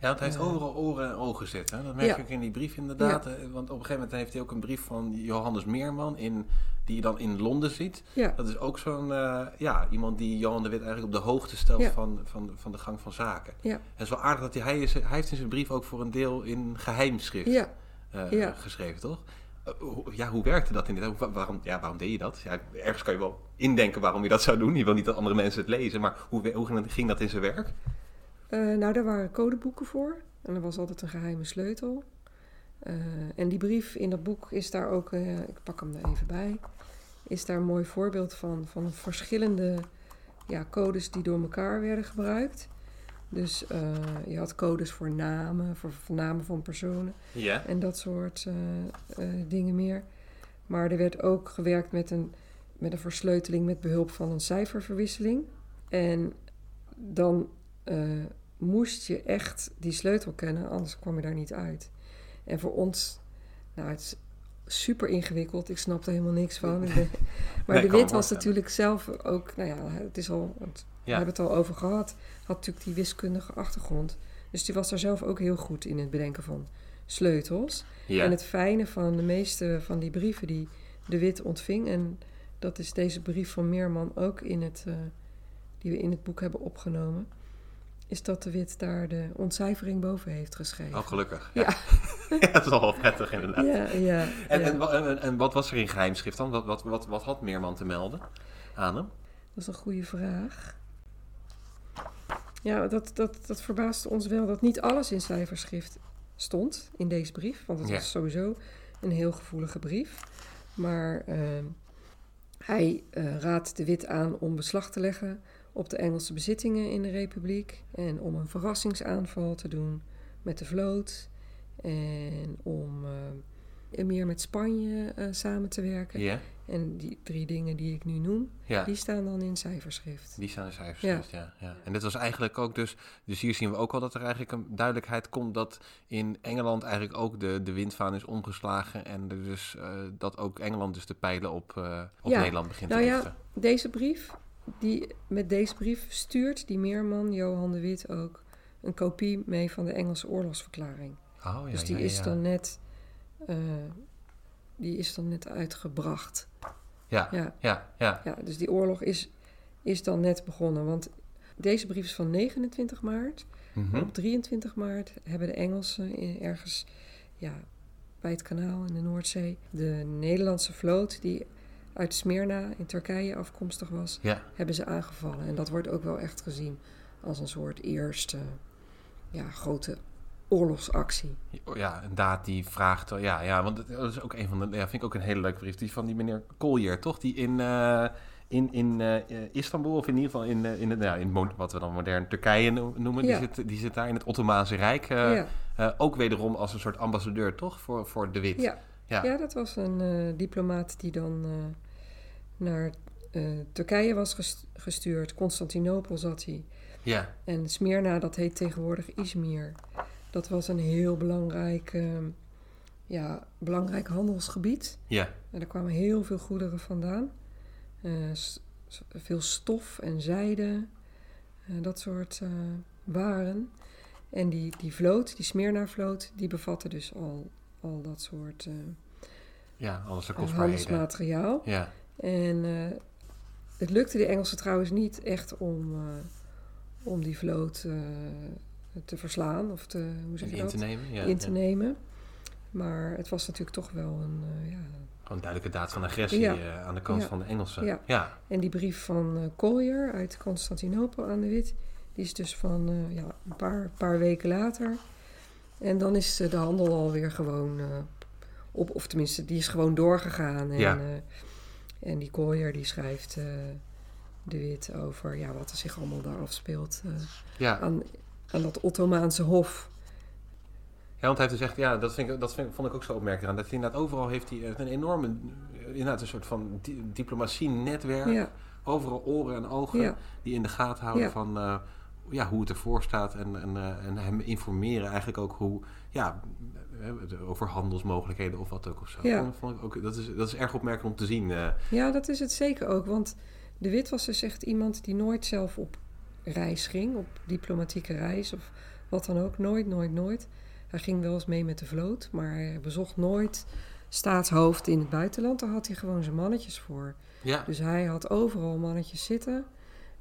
Ja, want hij heeft overal oren en ogen zitten. Dat merk ik in die brief inderdaad. Want op een gegeven moment heeft hij ook een brief van Johannes Meerman... In, die je dan in Londen ziet. Ja. Dat is ook zo'n... Uh, ja, iemand die Johan de Wit eigenlijk op de hoogte stelt van, van, van de gang van zaken. Ja. En het is wel aardig dat hij... Hij, is, hij heeft in zijn brief ook voor een deel in geheimschrift ja. Uh, geschreven, toch? Ja, hoe werkte dat inderdaad? Waarom, ja, waarom deed je dat? Ja, ergens kan je wel indenken waarom je dat zou doen. Je wil niet dat andere mensen het lezen, maar hoe, hoe ging dat in zijn werk? Uh, nou, daar waren codeboeken voor. En er was altijd een geheime sleutel. Uh, en die brief in dat boek is daar ook, uh, ik pak hem er even bij, is daar een mooi voorbeeld van, van verschillende ja, codes die door elkaar werden gebruikt. Dus uh, je had codes voor namen, voor, voor namen van personen en dat soort uh, uh, dingen meer. Maar er werd ook gewerkt met een, met een versleuteling met behulp van een cijferverwisseling. En dan moest je echt die sleutel kennen, anders kwam je daar niet uit. En voor ons, nou, het is super ingewikkeld. Ik snapte helemaal niks van. (laughs) maar de Wit was natuurlijk zelf ook, nou ja, het is al. Het. We hebben het al over gehad. Had natuurlijk die wiskundige achtergrond. Dus die was daar zelf ook heel goed in het bedenken van sleutels. Ja. En het fijne van de meeste van die brieven die de Wit ontving. En dat is deze brief van Meerman ook in het, uh, die we in het boek hebben opgenomen. Is dat de Wit daar de ontcijfering boven heeft geschreven. Oh, gelukkig. Ja. Ja, (laughs) ja dat is wel prettig inderdaad. Ja, ja, en, ja. En, en, en, wat was er in geheimschrift dan? Wat, wat, wat, wat had Meerman te melden aan hem? Dat is een goede vraag. Ja, dat, dat, dat verbaasde ons wel dat niet alles in cijferschrift stond in deze brief. Want het Ja. was sowieso een heel gevoelige brief. Maar uh, hij uh, raadt de Wit aan om beslag te leggen op de Engelse bezittingen in de Republiek. En om een verrassingsaanval te doen met de vloot. En om uh, meer met Spanje uh, samen te werken. Ja, En die drie dingen die ik nu noem, ja. die staan dan in cijferschrift. Die staan in cijferschrift, ja. ja. En dit was eigenlijk ook dus... Dus hier zien we ook al dat er eigenlijk een duidelijkheid komt... dat in Engeland eigenlijk ook de, de windvaan is omgeslagen... en er dus, uh, dat ook Engeland dus de pijlen op, uh, op Ja. Nederland begint Nou te ja, richten. Deze brief, die, met deze brief stuurt die Meerman, Johan de Wit ook, een kopie mee van de Engelse oorlogsverklaring. Oh, ja, dus die ja, is ja. dan net, uh, die is dan net uitgebracht. Ja, Ja. ja, ja. Ja, dus die oorlog is, is dan net begonnen. Want deze brief is van 29 maart. Mhm. Op 23 maart hebben de Engelsen in- ergens ja, bij het kanaal in de Noordzee de Nederlandse vloot, die uit Smyrna in Turkije afkomstig was, Ja, hebben ze aangevallen. En dat wordt ook wel echt gezien als een soort eerste ja, grote oorlogsactie. ja, een daad die vraagt... Ja, ja, want dat is ook een van de... Ja, vind ik ook een hele leuke brief. Die van die meneer Collier, toch? Die in... eh, in, in eh, Istanbul, of in ieder geval in, eh, in, nou, in mo- wat we dan modern Turkije no- noemen, Ja. die, zit, die zit daar in het Ottomaanse Rijk. eh, ja. eh, ook wederom als een soort ambassadeur, toch? Voor, voor de Wit. Ja. ja. ja, dat was een eh, diplomaat die dan eh, naar eh, Turkije was ges- gestuurd. Constantinopel zat hij. Ja. En Smyrna, dat heet tegenwoordig Izmir. Dat was een heel belangrijk, eh, ja, belangrijk handelsgebied. ja. En daar kwamen heel veel goederen vandaan. Eh, veel stof en zijde, eh, dat soort eh, waren. En die, die vloot, die Smyrna-vloot, die bevatte dus al, al dat soort ja, alles handelsmateriaal. Ja, En het lukte de Engelsen trouwens niet echt om, om die vloot te verslaan of te, hoe zeg je in te nemen. Ja, in te ja. nemen. Maar het was natuurlijk toch wel een, eh, ja, Gewoon een duidelijke daad van agressie Ja. eh, aan de kant van de Engelsen. Ja. ja. En die brief van eh Collier uit Constantinopel aan de Wit, die is dus van ja, een paar, paar weken later. En dan is de handel alweer gewoon op, of tenminste, die is gewoon doorgegaan. En, Ja. en die Collier die schrijft de Wit over ja, wat er zich allemaal daar afspeelt ja. aan, aan dat Ottomaanse hof. Ja, want hij heeft gezegd, ja, dat, vind ik, dat vind, vond ik ook zo opmerkelijk aan. Dat hij inderdaad overal heeft hij een enorme, eh, inderdaad een soort van di- diplomatie-netwerk. Ja, Overal oren en ogen Ja. die in de gaten houden Ja. van eh, ja, hoe het ervoor staat en, en, en hem informeren eigenlijk ook hoe, ja, over handelsmogelijkheden of wat ook of zo. Ja. Vond ik ook, dat, is, dat is erg opmerkelijk om te zien. Ja, dat is het zeker ook, want de Wit was dus echt iemand die nooit zelf op reis ging, op diplomatieke reis of wat dan ook. Nooit, nooit, nooit. Hij ging wel eens mee met de vloot, maar hij bezocht nooit staatshoofd in het buitenland. Daar had hij gewoon zijn mannetjes voor. Ja. Dus hij had overal mannetjes zitten.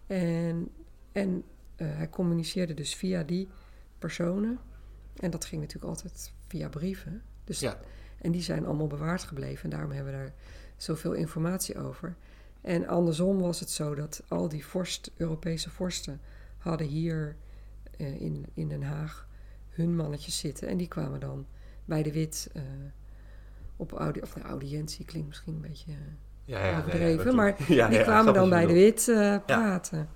En, en uh, hij communiceerde dus via die personen. En dat ging natuurlijk altijd via brieven. Dus, ja. En die zijn allemaal bewaard gebleven. En daarom hebben we daar zoveel informatie over. En andersom was het zo dat al die vorst, Europese vorsten hadden hier uh, in, in Den Haag hun mannetjes zitten. En die kwamen dan bij de Wit uh, op audi of, nou, audiëntie, klinkt misschien een beetje uh, ja, ja, overdreven, (laughs) ja, maar die kwamen dan bij de Wit praten.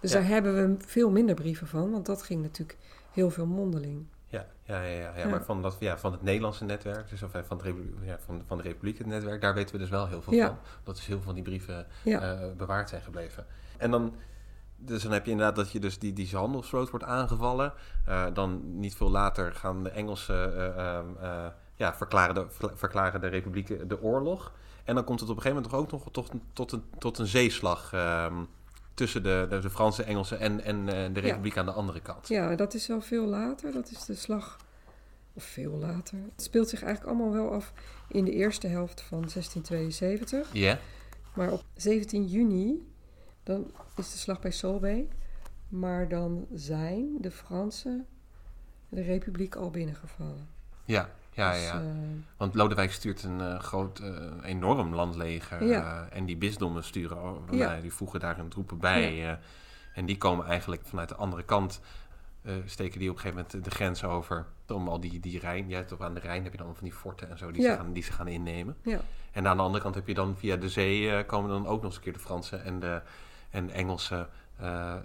Dus daar hebben we veel minder brieven van, want dat ging natuurlijk heel veel mondeling. Ja, ja, ja, ja, ja. maar van, dat, ja, van het Nederlandse netwerk, dus of van, de ja, van, van de Republiek het netwerk, daar weten we dus wel heel veel van. Dat is heel veel van die brieven uh, bewaard zijn gebleven. En dan, dus dan heb je inderdaad dat je dus die, die handelsvloot wordt aangevallen. Uh, dan niet veel later gaan de Engelsen uh, ja, verklaren, de, verklaren de Republiek de oorlog. En dan komt het op een gegeven moment toch ook nog tot, tot, een, tot een zeeslag. Um, tussen de, de, de Franse, Engelse en, en uh, de Republiek aan de andere kant. Ja, dat is wel veel later. Dat is de slag, of veel later. Het speelt zich eigenlijk allemaal wel af in de eerste helft van 1672. Ja. Maar op 17 juni, dan is de slag bij Solway. Maar dan zijn de Fransen de Republiek al binnengevallen. Ja. Ja, dus, ja. Uh, Want Lodewijk stuurt een uh, groot, uh, enorm landleger. Ja. en die bisdommen sturen, ja. die voegen daar een troepen bij. Ja. en die komen eigenlijk vanuit de andere kant, steken die op een gegeven moment de grens over. Om al die, die Rijn, ja, toch aan de Rijn heb je dan van die forten en zo die, ze, gaan, die ze gaan innemen. Ja. En aan de andere kant heb je dan via de zee komen dan ook nog eens een keer de Fransen en de en Engelsen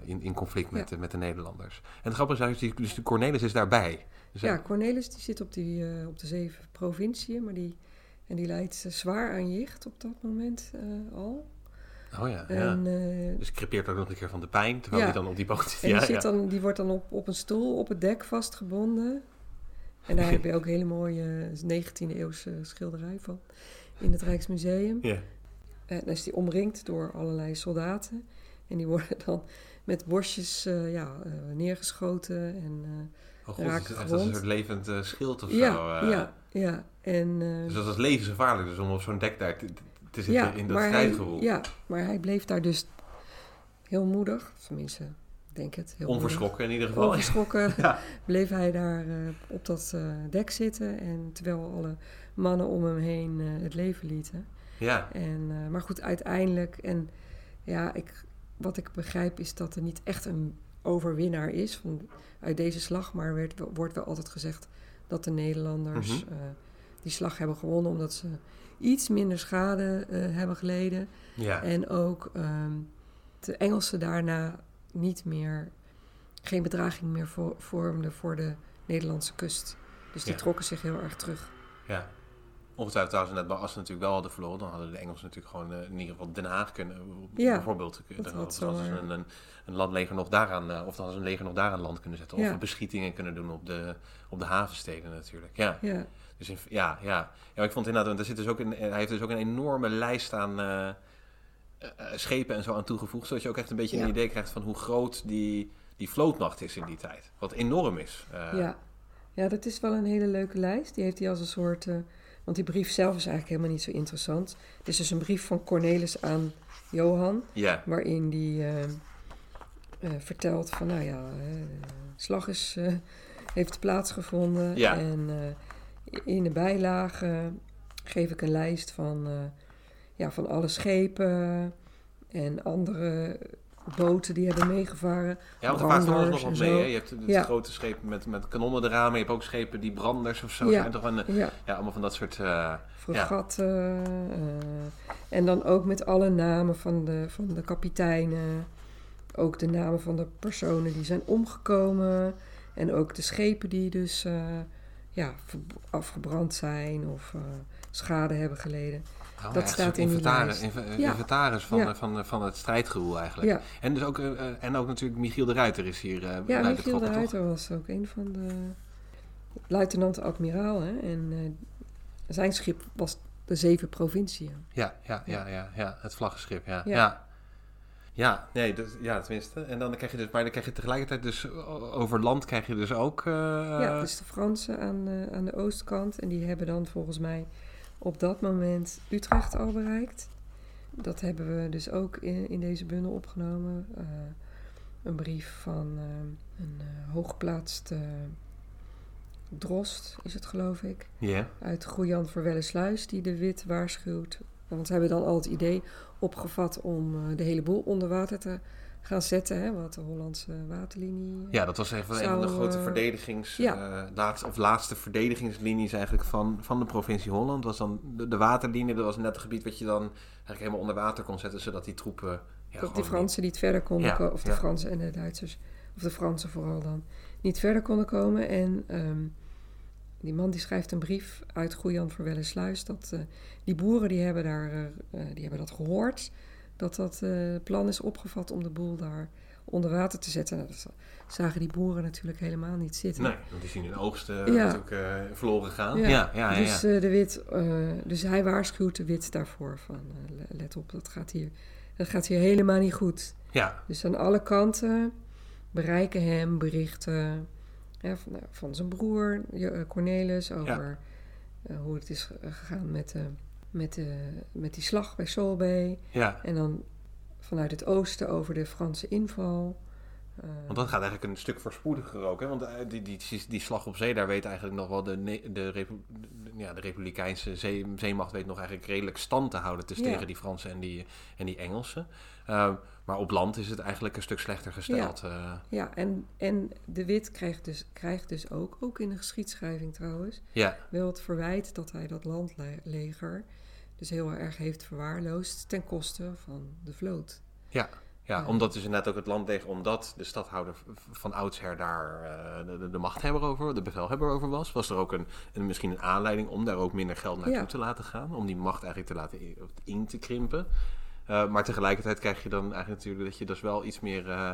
in, in conflict met, met de Nederlanders. En het grappige is, dus de Cornelis is daarbij ja, Cornelis die zit op, die, uh, op de zeven provinciën, maar die, en die leidt zwaar aan jicht op dat moment al. Oh ja, en, ja. Uh, dus crepeert ook nog een keer van de pijn, terwijl ja. hij dan op die boot zit. En die, zit dan, die wordt dan op, op een stoel op het dek vastgebonden. En daar (laughs) heb je ook een hele mooie 19e eeuwse schilderij van in het Rijksmuseum. Ja. En dan is die omringd door allerlei soldaten. En die worden (laughs) dan met bosjes ja, neergeschoten en Oh god, raak het is een soort levend schild of ja, zo. Ja, ja. En, dus dat is levensgevaarlijk dus om op zo'n dek daar te, te zitten ja, in dat strijdgevoel. Ja, maar hij bleef daar dus heel moedig, tenminste, denk het. Heel Onverschrokken in ieder geval. Onverschrokken (laughs) ja. (laughs) bleef hij daar op dat dek zitten. En terwijl alle mannen om hem heen het leven lieten. Ja. En, maar goed, uiteindelijk, en ja, ik, wat ik begrijp is dat er niet echt een overwinnaar is van, uit deze slag. Maar werd, wordt wel altijd gezegd dat de Nederlanders mhm. eh, die slag hebben gewonnen omdat ze iets minder schade uh, hebben geleden. Ja. En ook um, de Engelsen daarna niet meer, geen bedraging meer vormden voor de Nederlandse kust. Dus die trokken zich heel erg terug. Ja. Ongetwijfeld trouwens, net, als ze natuurlijk wel hadden verloren, dan hadden de Engelsen natuurlijk gewoon uh, in ieder geval Den Haag kunnen, ja, bijvoorbeeld. Dan hadden ze een, een, een, landleger nog daaraan, uh, of dan een leger nog daaraan land kunnen zetten. Ja. Of beschietingen kunnen doen op de, op de havensteden natuurlijk. Ja. ja. Dus in, ja, ja. ja, ik vond inderdaad, er zit dus ook een, hij heeft dus ook een enorme lijst aan uh, schepen en zo aan toegevoegd, zodat je ook echt een beetje een idee krijgt van hoe groot die, die vlootmacht is in die tijd. Wat enorm is. ja. ja, dat is wel een hele leuke lijst. Die heeft hij als een soort want die brief zelf is eigenlijk helemaal niet zo interessant. Het is dus een brief van Cornelis aan Johan, waarin die uh, uh, vertelt van, nou ja, uh, slag is, heeft plaatsgevonden. Ja. En in de bijlage geef ik een lijst van, ja, van alle schepen en andere boten die hebben meegevaren. Ja, want er vaart van alles nog wat mee. Hè? Je hebt het grote schepen met, met kanonnen eraan, maar je hebt ook schepen die branders of zo ja. zijn. Toch een, ja. ja. allemaal van dat soort... Uh, Fregatten. En dan ook met alle namen van de, van de kapiteinen. Ook de namen van de personen die zijn omgekomen. En ook de schepen die dus uh, ja, afgebrand zijn of schade hebben geleden. Oh, dat staat in inventaris, die inventaris van, ja. van, van het strijdgewoel eigenlijk. Ja. En, dus ook, uh, en ook natuurlijk Michiel de Ruiter is hier uh, Ja, Michiel de Ruiter was ook een van de luitenant-admiraal. En uh, zijn schip was de zeven provinciën. Ja, ja, ja, ja, ja, het vlaggenschip, ja. ja. Ja, nee, dus, ja, tenminste. En dan krijg je dus, maar dan krijg je tegelijkertijd dus over land krijg je dus ook. Ja, dus de Fransen aan, aan de oostkant. En die hebben dan volgens mij op dat moment Utrecht al bereikt. Dat hebben we dus ook in, in deze bundel opgenomen. Uh, een brief van een hooggeplaatste drost, is het geloof ik. Yeah. Uit Goejan voor Wellesluis, die de wit waarschuwt. Want ze hebben dan al het idee opgevat om de hele boel onder water te gaan zetten. Hè, wat de Hollandse waterlinie. Ja, dat was even een van de grote uh, verdedigings. Ja. Uh, laatste, of laatste verdedigingslinies eigenlijk van, van de provincie Holland. Was dan de, de, waterlinie, dat was net het gebied wat je dan eigenlijk helemaal onder water kon zetten, zodat die troepen. Ja, dat die Fransen niet verder konden komen, of de Fransen en de Duitsers, of de Fransen vooral dan, niet verder konden komen. En um, die man die schrijft een brief uit Goejan voor Wellensluis. Dat uh, die boeren die hebben, daar, uh, die hebben dat gehoord. Dat dat uh, plan is opgevat om de boel daar onder water te zetten. Nou, dat zagen die boeren natuurlijk helemaal niet zitten. Nee, want die zien hun oogsten ja. natuurlijk verloren gaan. Ja, ja, ja, ja dus, de wit, dus hij waarschuwt de wit daarvoor van let op, dat gaat, hier, dat gaat hier helemaal niet goed. Ja. Dus aan alle kanten bereiken hem berichten van, nou, van, zijn broer eh, Cornelis over uh, hoe het is gegaan met, uh, met, uh, met die slag bij Solbay. Ja. En dan vanuit het oosten over de Franse inval. Want dat gaat eigenlijk een stuk voorspoediger ook. Hè? Want die, die, die, slag op zee, daar weet eigenlijk nog wel de, de, de, ja, de Republikeinse zee, zeemacht weet nog eigenlijk redelijk stand te houden tussen tegen die Fransen en die, en die Engelsen. Uh, maar op land is het eigenlijk een stuk slechter gesteld. Ja, uh. ja en, en de Wit krijgt dus, krijgt dus ook, ook in de geschiedschrijving trouwens, ja. wel het verwijt dat hij dat landleger dus heel erg heeft verwaarloosd ten koste van de vloot. Ja. Ja, omdat dus inderdaad ook het landleger, omdat de stadhouder van oudsher daar uh, de, de, machthebber over, de bevelhebber over was, was er ook een, een, misschien een aanleiding om daar ook minder geld naartoe ja. te laten gaan. Om die macht eigenlijk te laten in, in te krimpen. Uh, maar tegelijkertijd krijg je dan eigenlijk natuurlijk dat je dus wel iets meer, uh,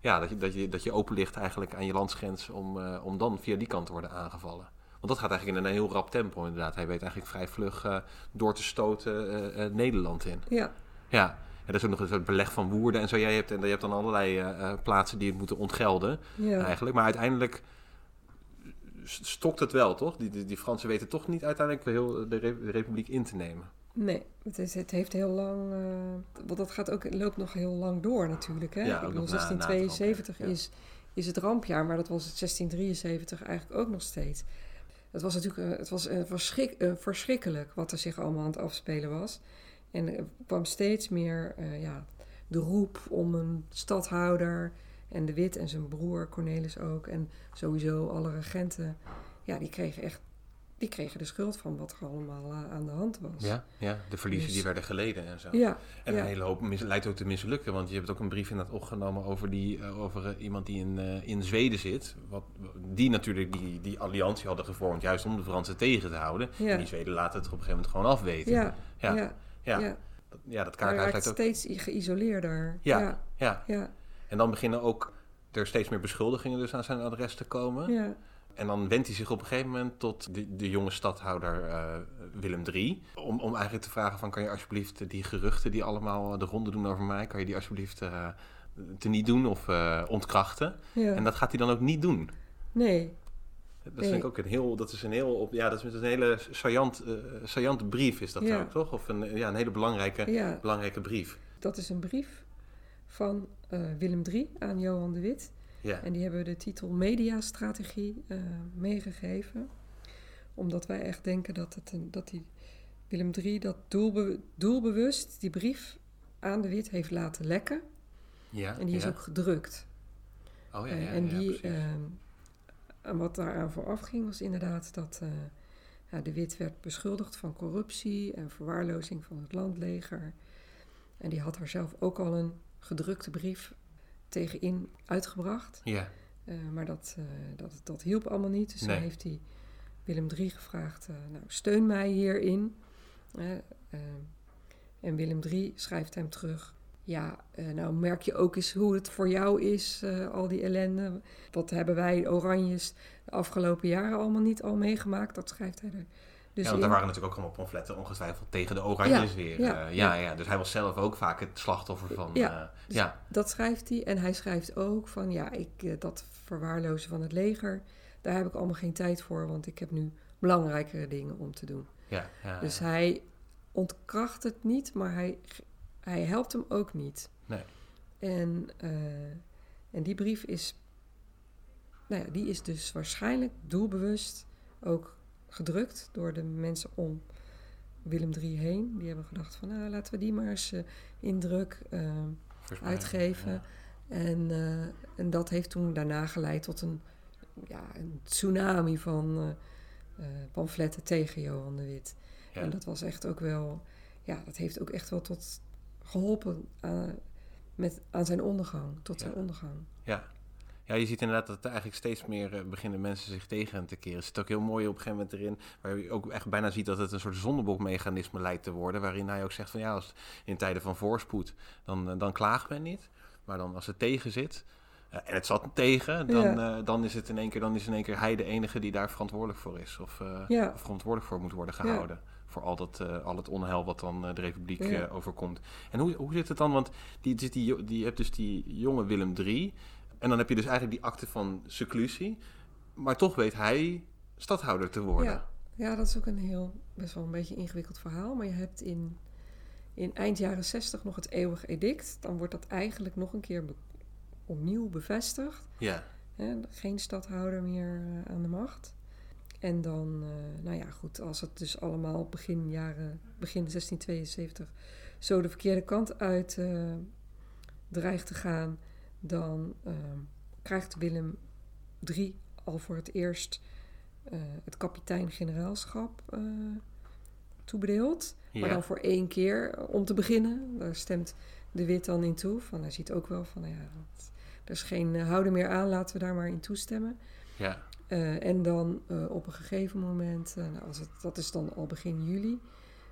ja, dat je, dat je, dat je open ligt eigenlijk aan je landsgrens om, om dan via die kant te worden aangevallen. Want dat gaat eigenlijk in een heel rap tempo inderdaad. Hij weet eigenlijk vrij vlug door te stoten Nederland in. Ja. Ja. Ja, dat is ook nog een soort beleg van Woerden en zo. Jij hebt, en je hebt dan allerlei plaatsen die het moeten ontgelden ja. eigenlijk. Maar uiteindelijk stokt het wel, toch? Die, die, die, Fransen weten toch niet uiteindelijk heel de, de Republiek in te nemen. Nee, het, is, het heeft heel lang... Uh, want dat gaat ook, loopt nog heel lang door natuurlijk. Hè? Ja, Ik bedoel, 1672 na, na is, is het rampjaar, maar dat was het 1673 eigenlijk ook nog steeds. Het was natuurlijk het was, verschrik, verschrikkelijk wat er zich allemaal aan het afspelen was. En er kwam steeds meer ja, de roep om een stadhouder en de Wit en zijn broer Cornelis ook. En sowieso alle regenten. Ja, die kregen echt die kregen de schuld van wat er allemaal uh, aan de hand was. Ja, ja de verliezen dus, die werden geleden en zo. Ja, en ja. een hele hoop mis, leidt ook te mislukken. Want je hebt ook een brief inderdaad opgenomen over, die, uh, over uh, iemand die in, in Zweden zit. Wat, die natuurlijk die, die alliantie hadden gevormd juist om de Fransen tegen te houden. Ja. En die Zweden laten het op een gegeven moment gewoon afweten. Ja, ja. ja. Ja, ja. Dat, ja dat kaarthuis lijkt ook... steeds geïsoleerder. Ja, ja, ja. ja. En dan beginnen ook er steeds meer beschuldigingen dus aan zijn adres te komen. Ja. En dan wendt hij zich op een gegeven moment tot de, de jonge stadhouder uh, Willem III. Om, om eigenlijk te vragen van kan je alsjeblieft die geruchten die allemaal de ronde doen over mij... kan je die alsjeblieft uh, te niet doen of uh, ontkrachten. Ja. En dat gaat hij dan ook niet doen. Nee, dat vind ik ook een heel, dat is een heel, ja, dat is een hele saillant, saillante brief is dat ja. ook, toch? Of een, ja, een hele belangrijke, ja. belangrijke brief. Dat is een brief van Willem III aan Johan de Wit. Ja. En die hebben we de titel Mediastrategie uh, meegegeven. Omdat wij echt denken dat, het een, dat die Willem III dat doelbe, doelbewust die brief aan de Wit heeft laten lekken. Ja, en die ja. is ook gedrukt. Oh ja, ja en ja, die, en wat daaraan vooraf ging was inderdaad dat uh, ja, de Wit werd beschuldigd van corruptie en verwaarlozing van het landleger. En die had haar zelf ook al een gedrukte brief tegenin uitgebracht. Ja. Uh, maar dat, uh, dat, dat hielp allemaal niet. Dus nee. dan heeft hij Willem III gevraagd, nou steun mij hierin. en Willem III schrijft hem terug. Ja, nou merk je ook eens hoe het voor jou is, al die ellende. Wat hebben wij Oranjes de afgelopen jaren allemaal niet al meegemaakt? Dat schrijft hij er dus ja, want er waren natuurlijk ook allemaal pamfletten ongetwijfeld tegen de Oranjes weer. Ja, ja, ja, Dus hij was zelf ook vaak het slachtoffer van... Ja, dus ja. dat schrijft hij. En hij schrijft ook van, ja, ik, dat verwaarlozen van het leger... daar heb ik allemaal geen tijd voor, want ik heb nu belangrijkere dingen om te doen. Ja, ja, dus hij ontkracht het niet, maar hij, hij helpt hem ook niet. Nee. En, uh, en die brief is, nou ja, die is dus waarschijnlijk doelbewust ook gedrukt door de mensen om Willem III heen. Die hebben gedacht van, nou, laten we die maar eens uh, in druk uh, uitgeven. En, uh, en dat heeft toen daarna geleid tot een, ja, een tsunami van pamfletten tegen Johan de Wit. Ja. En dat was echt ook wel, ja, dat heeft ook echt wel tot geholpen aan, met, aan zijn ondergang, tot zijn ondergang. Ja, ja, je ziet inderdaad dat er eigenlijk steeds meer uh, beginnen mensen zich tegen te keren. Er zit ook heel mooi op een gegeven moment erin, waar je ook echt bijna ziet dat het een soort zondebokmechanisme lijkt te worden. Waarin hij ook zegt van ja, als in tijden van voorspoed, dan, uh, dan klaagt men niet. Maar dan als het tegen zit, uh, en het zat tegen, dan, dan is het in één keer, dan is in één keer hij de enige die daar verantwoordelijk voor is. Of, ja. of verantwoordelijk voor moet worden gehouden. Voor al, dat, al het onheil wat dan de republiek overkomt. En hoe, hoe zit het dan? Want die, die, die, die, je hebt dus die jonge Willem III. En dan heb je dus eigenlijk die akte van seclusie. Maar toch weet hij stadhouder te worden. Ja, ja dat is ook een heel, best wel een beetje ingewikkeld verhaal. Maar je hebt in, in eind jaren 60 nog het eeuwig edict. Dan wordt dat eigenlijk nog een keer opnieuw bevestigd. Ja. geen stadhouder meer eh, aan de macht. En dan, uh, nou ja, goed, als het dus allemaal begin jaren, begin 1672 zo de verkeerde kant uit uh, dreigt te gaan, dan ehm, krijgt Willem III al voor het eerst uh, het kapitein-generaalschap uh, toebedeeld. Maar dan voor één keer eh, om te beginnen. Daar stemt de Wit dan in toe. Van, hij ziet ook wel van, nou ja, er is geen houden meer aan, laten we daar maar in toestemmen. Ja. en dan op een gegeven moment, nou, als het, dat is dan al begin juli,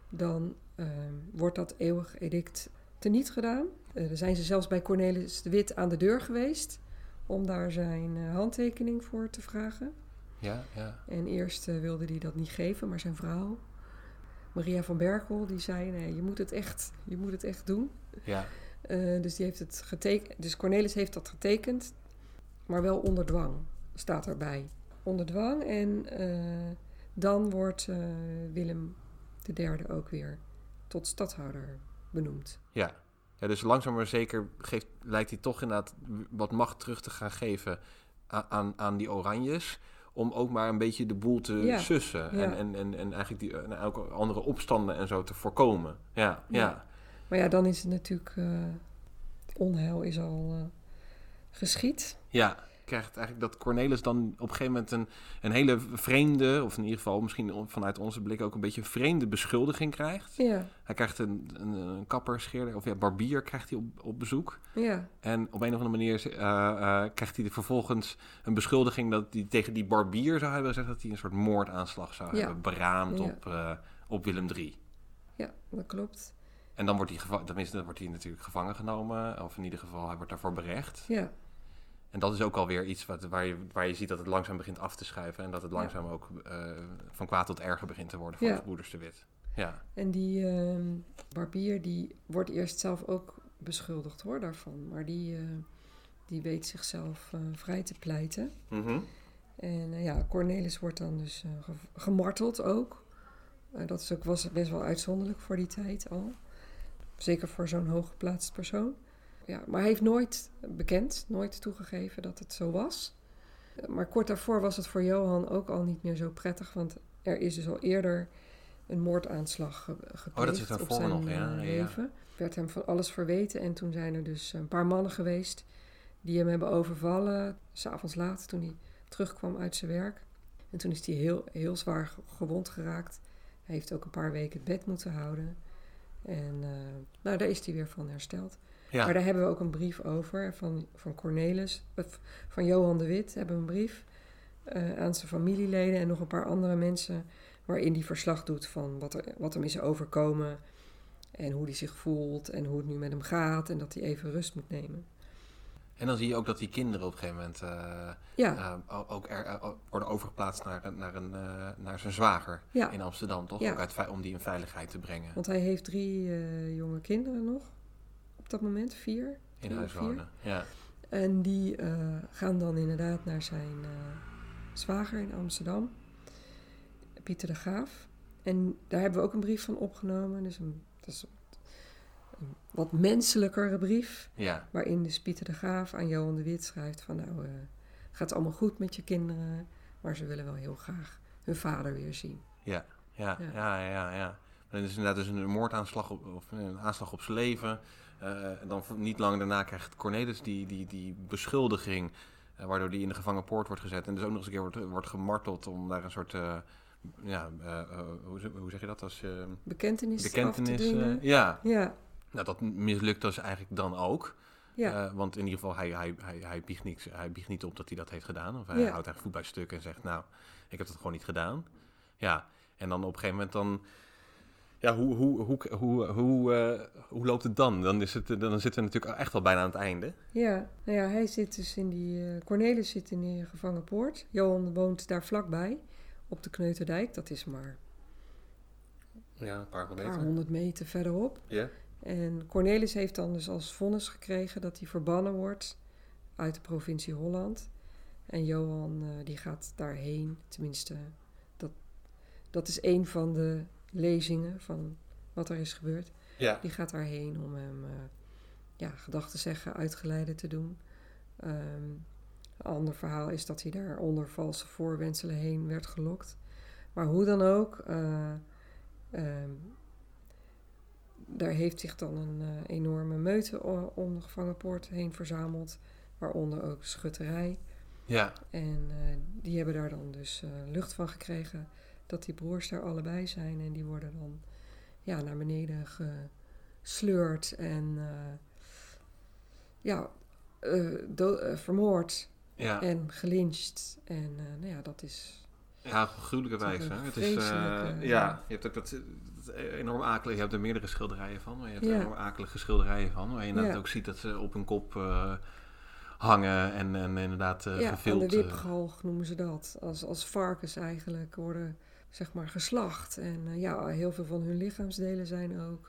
dan ehm, wordt dat eeuwig edict teniet gedaan. Uh, daar zijn ze zelfs bij Cornelis de Wit aan de deur geweest om daar zijn uh, handtekening voor te vragen. Ja, ja. En eerst uh, wilde hij dat niet geven, maar zijn vrouw, Maria van Berkel, die zei: nee, je moet het echt, je moet het echt doen. Ja. dus die heeft het getekend. Dus Cornelis heeft dat getekend, maar wel onder dwang, staat erbij. Onder dwang. En dan wordt Willem III ook weer tot stadhouder benoemd. Ja. ja, dus langzaam maar zeker geeft, lijkt hij toch inderdaad wat macht terug te gaan geven aan, aan die oranjes om ook maar een beetje de boel te sussen. En, en, en, en eigenlijk die, en ook andere opstanden en zo te voorkomen. Ja, ja. Maar ja, dan is het natuurlijk... Uh, onheil is al uh, geschied. Ja krijgt eigenlijk dat Cornelis dan op een gegeven moment een, een hele vreemde, of in ieder geval misschien vanuit onze blik ook een beetje een vreemde beschuldiging krijgt. Ja. Hij krijgt een, een, een kapper, scheerder, of ja, barbier krijgt hij op, op bezoek. Ja. En op een of andere manier uh, uh, krijgt hij vervolgens een beschuldiging dat hij tegen die barbier zou hebben gezegd dat hij een soort moordaanslag zou hebben beraamd op, uh, op Willem III. Ja, dat klopt. En dan wordt hij, tenminste, dan wordt hij natuurlijk gevangen genomen, of in ieder geval hij wordt daarvoor berecht. Ja. En dat is ook alweer iets wat, waar, je, waar je ziet dat het langzaam begint af te schuiven. En dat het langzaam ook uh, van kwaad tot erger begint te worden voor ja. de broeders de Wit. Ja. En die uh, barbier die wordt eerst zelf ook beschuldigd hoor daarvan. Maar die, uh, die weet zichzelf eh, vrij te pleiten. Mm -hmm. En ja, Cornelis wordt dan dus gemarteld ook. dat is ook, was best wel uitzonderlijk voor die tijd al. Zeker voor zo'n hooggeplaatst persoon ja, maar hij heeft nooit bekend, nooit toegegeven dat het zo was. Maar kort daarvoor was het voor Johan ook al niet meer zo prettig, want er is dus al eerder een moordaanslag gepleegd oh, dat is op zijn nog, ja, leven. Ja. Werd hem van alles verweten en toen zijn er dus een paar mannen geweest die hem hebben overvallen, s'avonds laat toen hij terugkwam uit zijn werk. En toen is hij heel, heel zwaar gewond geraakt. Hij heeft ook een paar weken het bed moeten houden. En uh, nou, daar is hij weer van hersteld. Ja. Maar daar hebben we ook een brief over van, van Cornelis, van Johan de Wit hebben we een brief uh, aan zijn familieleden en nog een paar andere mensen waarin hij verslag doet van wat, er, wat hem is overkomen en hoe hij zich voelt en hoe het nu met hem gaat en dat hij even rust moet nemen. En dan zie je ook dat die kinderen op een gegeven moment uh, ja. uh, ook er, uh, worden overgeplaatst naar, naar, een, naar zijn zwager ja. in Amsterdam, toch? Ja. Ook uit, om die in veiligheid te brengen. Want hij heeft drie jonge kinderen nog dat moment, vier. In huis wonen, ja. En die gaan dan inderdaad naar zijn zwager in Amsterdam, Pieter de Graaf. En daar hebben we ook een brief van opgenomen. Dus een, dat is een wat menselijkere brief. Ja. Waarin dus Pieter de Graaf aan Johan de Wit schrijft van nou, uh, gaat het allemaal goed met je kinderen. Maar ze willen wel heel graag hun vader weer zien. Ja, ja, ja, ja, ja. ja. En het is inderdaad dus een moordaanslag op, of een aanslag op zijn leven. Uh, en dan niet lang daarna krijgt Cornelis die, die, die beschuldiging. Uh, waardoor die in de gevangenpoort wordt gezet. En dus ook nog eens een keer wordt, wordt gemarteld om daar een soort ja, hoe, hoe, zeg je dat? Als, bekentenis. Bekentenis. ja. ja. Nou, dat mislukt dus eigenlijk dan ook. Ja. Want in ieder geval, hij, hij, hij, hij, biegt niks, hij biegt niet op dat hij dat heeft gedaan. Of hij houdt eigenlijk voet bij stuk en zegt, nou, ik heb dat gewoon niet gedaan. Ja, en dan op een gegeven moment dan... Ja, hoe, hoe, hoe, hoe, hoe, uh, hoe loopt het dan? Dan, is het, dan zitten we natuurlijk echt al bijna aan het einde. Ja, nou ja, hij zit dus in die... Uh, Cornelis zit in die gevangenpoort. Johan woont daar vlakbij, op de Kneuterdijk. Dat is maar... Ja, een paar, honderd meter verderop. Ja. En Cornelis heeft dan dus als vonnis gekregen dat hij verbannen wordt uit de provincie Holland. En Johan uh, die gaat daarheen, tenminste, dat, dat is een van de lezingen van wat er is gebeurd. Ja. Die gaat daarheen om hem uh, ja, gedachten zeggen, uitgeleide te doen. Um, een ander verhaal is dat hij daar onder valse voorwenselen heen werd gelokt. Maar hoe dan ook, uh, daar heeft zich dan een uh, enorme meute om de gevangenpoort heen verzameld, waaronder ook schutterij. Ja. En die hebben daar dan dus lucht van gekregen dat die broers daar allebei zijn. En die worden dan ja, naar beneden gesleurd en ja, vermoord ja. en gelyncht. En nou ja, dat is ja, gruwelijke wijze. Het is, uh, ja, je hebt ook dat, dat enorm akelig. Je hebt er meerdere schilderijen van, maar je hebt er enorm akelige schilderijen van. Waar je inderdaad ja. ook ziet dat ze op hun kop hangen en, en inderdaad uh, ja, gevild. Ja, de wipgalg noemen ze dat. Als, als varkens eigenlijk worden, zeg maar, geslacht. En ja, heel veel van hun lichaamsdelen zijn ook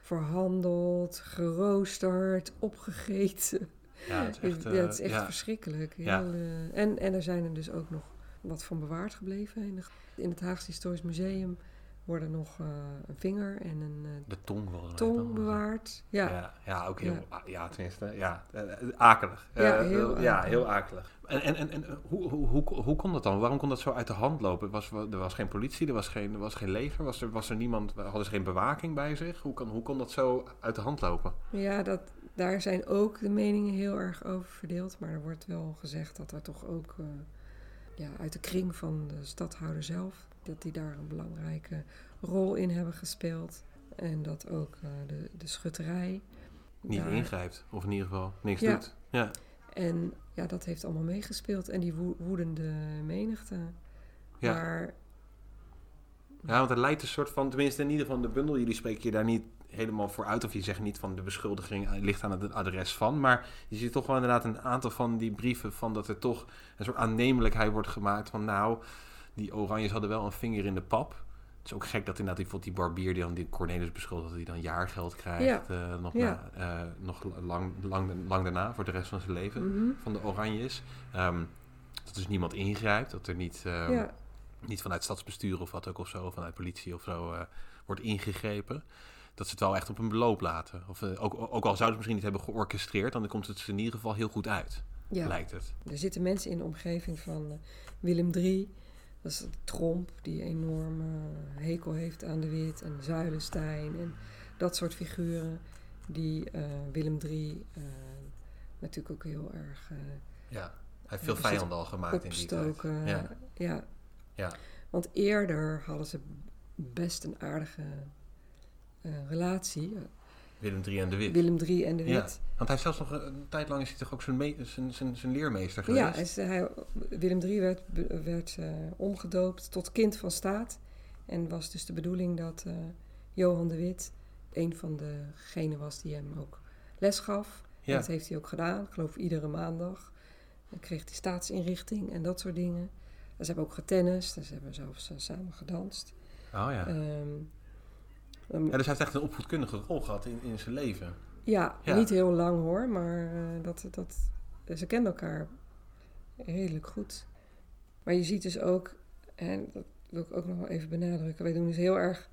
verhandeld, geroosterd, opgegeten. Ja, het is (laughs) echt, ja, het is echt verschrikkelijk. Heel, en, en er zijn er dus ook nog wat van bewaard gebleven. In, de, in het Haagse Historisch Museum worden nog uh, een vinger en een uh, de tong, tong bewaard. Ja. ja. Ja, ook heel, ja, ja tenminste, ja, uh, akelig. Ja, heel, uh, ja, heel akelig. En, en, en, en hoe, hoe, hoe, hoe kon dat dan? Waarom kon dat zo uit de hand lopen? Was, er was geen politie, er was geen, er was geen leger, was er, was er niemand, hadden ze geen bewaking bij zich? Hoe kon, hoe kon dat zo uit de hand lopen? Ja, dat, daar zijn ook de meningen heel erg over verdeeld. Maar er wordt wel gezegd dat er toch ook ja, uit de kring van de stadhouder zelf. Dat die daar een belangrijke rol in hebben gespeeld. En dat ook uh, de, de schutterij. Niet daar... ingrijpt, of in ieder geval niks ja. doet. Ja. En ja, dat heeft allemaal meegespeeld. En die wo woedende menigte. Ja. Maar... Ja, want het leidt een soort van, tenminste in ieder geval de bundel, jullie spreken je daar niet helemaal voor uit. Of je zegt niet van de beschuldiging ligt aan het adres van. Maar je ziet toch wel inderdaad een aantal van die brieven van dat er toch een soort aannemelijkheid wordt gemaakt van nou, die Oranjes hadden wel een vinger in de pap. Het is ook gek dat inderdaad bijvoorbeeld die barbier die dan die Cornelis beschuldigt, dat hij dan jaargeld krijgt. Ja. Uh, nog ja. na, uh, nog lang, lang, lang daarna, voor de rest van zijn leven, mm -hmm. van de Oranjes. Um, dat dus niemand ingrijpt, dat er niet, um, ja. niet vanuit stadsbestuur of wat ook of zo, vanuit politie of zo uh, wordt ingegrepen dat ze het wel echt op een beloop laten. Of, uh, ook, ook al zouden ze misschien niet hebben georchestreerd, dan komt het in ieder geval heel goed uit, ja. lijkt het. Er zitten mensen in de omgeving van uh, Willem III. Dat is Tromp, die een enorme uh, hekel heeft aan de wit. En Zuilenstein en dat soort figuren. Die Willem III natuurlijk ook heel erg... ja, hij heeft veel vijanden al gemaakt in die tijd. Ja. ja. ja. Want eerder hadden ze best een aardige uh, relatie. Willem III en de Wit. Willem III en de Wit. Ja, want hij heeft zelfs nog een tijd lang is hij toch ook zijn, zijn, zijn, zijn leermeester geweest? Ja, hij, Willem III werd, werd uh, omgedoopt tot kind van staat En was dus de bedoeling dat uh, Johan de Wit een van degenen was die hem ook les gaf. Ja. Dat heeft hij ook gedaan, ik geloof iedere maandag. Dan kreeg hij staatsinrichting en dat soort dingen. Ze hebben ook getennist, ze hebben zelfs samen gedanst. Oh ja. Um, ja. Dus hij heeft echt een opvoedkundige rol gehad in, in zijn leven. Ja, niet heel lang hoor, maar uh, dat, dat, ze kenden elkaar redelijk goed. Maar je ziet dus ook, en dat wil ik ook nog wel even benadrukken, wij doen dus heel erg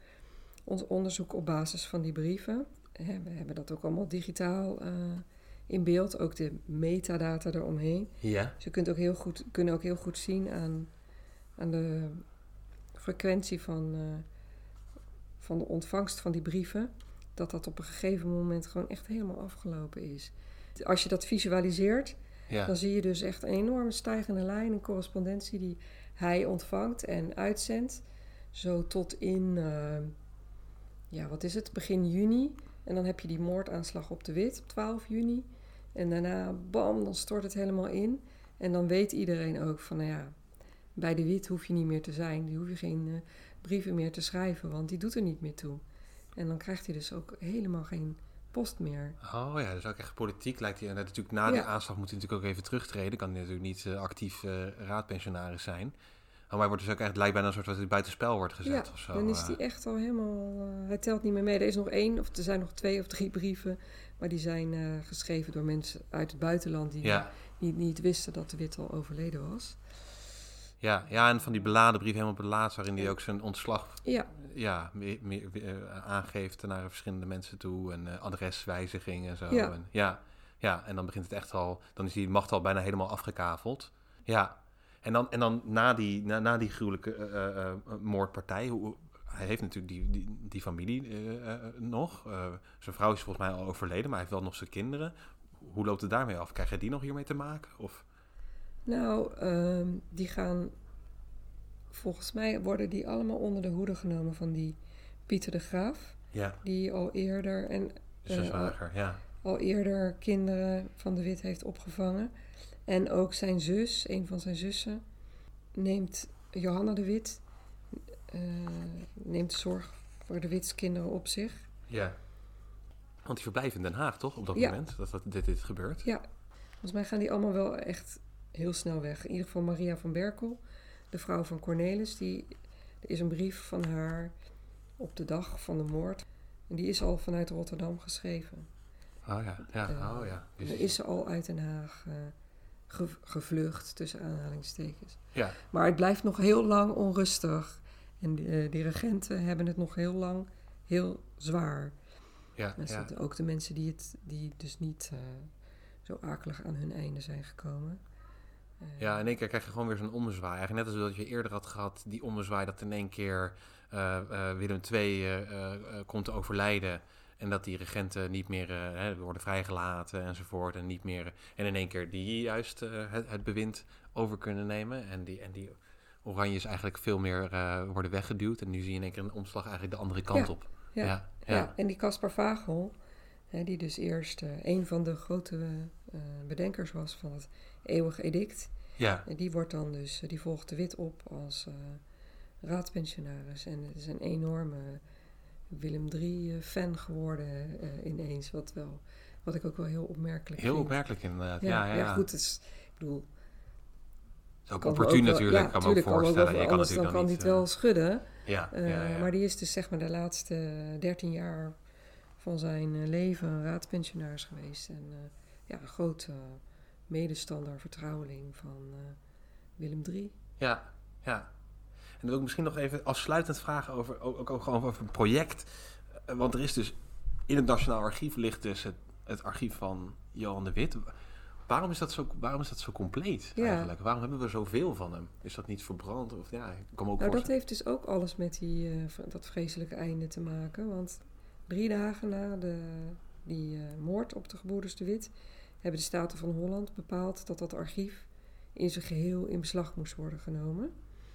ons onderzoek op basis van die brieven. We hebben dat ook allemaal digitaal uh, in beeld, ook de metadata eromheen. Ja. Dus je kunt ook heel goed, kunnen ook heel goed zien aan, aan de frequentie van, uh, van de ontvangst van die brieven, dat dat op een gegeven moment gewoon echt helemaal afgelopen is. Als je dat visualiseert, ja. dan zie je dus echt een enorme stijgende lijn, een correspondentie die hij ontvangt en uitzendt. Zo tot in, uh, ja, wat is het, begin juni. En dan heb je die moordaanslag op de Wit op 12 juni. En daarna, bam, dan stort het helemaal in. En dan weet iedereen ook van, nou ja, bij de Wit hoef je niet meer te zijn. Die hoef je geen uh, brieven meer te schrijven, want die doet er niet meer toe. En dan krijgt hij dus ook helemaal geen post meer. Oh ja, dus ook echt politiek lijkt hij. En natuurlijk na die aanslag moet hij natuurlijk ook even terugtreden. Kan hij natuurlijk niet uh, actief uh, raadpensionaris zijn. Maar hij wordt dus ook echt lijkt bijna een soort wat hij buitenspel wordt gezet ja, of zo. Dan is hij echt al helemaal. hij telt niet meer mee. Er is nog één, of er zijn nog twee of drie brieven. Maar die zijn geschreven door mensen uit het buitenland die ja. niet, niet wisten dat de Wit al overleden was. Ja, ja, en van die beladen brief helemaal belaat, waarin hij ook zijn ontslag ja. Ja, meer, meer, uh, aangeeft naar verschillende mensen toe en uh, adreswijziging en zo. Ja. En, ja, ja, en dan begint het echt al, dan is die macht al bijna helemaal afgekaveld. Ja, en dan, en dan na, die, na, na die gruwelijke uh, moordpartij, hoe, hij heeft natuurlijk die, die, die familie nog. zijn vrouw is volgens mij al overleden, maar hij heeft wel nog zijn kinderen. Hoe loopt het daarmee af? Krijg je die nog hiermee te maken? Of? Nou, ehm, die gaan. Volgens mij worden die allemaal onder de hoede genomen van die Pieter de Graaf. Ja. Die al eerder. En, uh, zwager, ja. Al eerder kinderen van de Wit heeft opgevangen. En ook zijn zus, een van zijn zussen, neemt Johanna de Wit. Uh, neemt zorg voor de Wits kinderen op zich. Ja. Want die verblijven in Den Haag, toch? Op dat moment dat, dat dit, dit gebeurt. Ja. Volgens mij gaan die allemaal wel echt heel snel weg. In ieder geval Maria van Berkel, de vrouw van Cornelis, die, er is een brief van haar op de dag van de moord. En die is al vanuit Rotterdam geschreven. Oh ja, ja, uh, oh ja. Dus... Is ze al uit Den Haag uh, gevlucht, tussen aanhalingstekens. Ja. Maar het blijft nog heel lang onrustig. En die, die regenten hebben het nog heel lang heel zwaar. Ja, ja. Ook de mensen die, het, die dus niet zo akelig aan hun einde zijn gekomen. Ja, in één keer krijg je gewoon weer zo'n ommezwaai. Eigenlijk net als dat je eerder had gehad, die ommezwaai dat in één keer uh, uh, Willem II uh, komt te overlijden. En dat die regenten niet meer worden vrijgelaten enzovoort. En niet meer. En in één keer die juist het, het, bewind over kunnen nemen. En die, en die Oranjes eigenlijk veel meer worden weggeduwd. En nu zie je in één keer een omslag eigenlijk de andere kant op. Ja, ja, ja. ja. en die Caspar Vagel, hè, die dus eerst een van de grote bedenkers was van het eeuwig edict. Ja. En die wordt dan dus, die volgt de wit op als raadspensionaris. En het is een enorme Willem III-fan eh, geworden ineens. Wat, wel, wat ik ook wel heel opmerkelijk heel vind. Heel opmerkelijk inderdaad, ja. Ja, ja, ja. goed, is, ik bedoel... ook opportun natuurlijk, kan me ook voorstellen. Kan anders dan, kan hij het wel schudden. Ja, uh, Maar die is dus zeg maar de laatste dertien jaar van zijn leven raadspensionaris geweest. En ja, een grote medestander, vertrouweling van Willem III. Ja, ja. En dan wil ik misschien nog even afsluitend vragen over, ook, ook gewoon over een project. Want er is dus in het Nationaal Archief ligt dus het, het archief van Johan de Wit. Waarom is dat zo, waarom is dat zo compleet ja. eigenlijk? Waarom hebben we zoveel van hem? Is dat niet verbrand? Of, ja, ik kan ook nou, dat heeft dus ook alles met die, uh, dat vreselijke einde te maken. Want drie dagen na de, die uh, moord op de gebroeders de Wit hebben de Staten van Holland bepaald dat dat archief in zijn geheel in beslag moest worden genomen.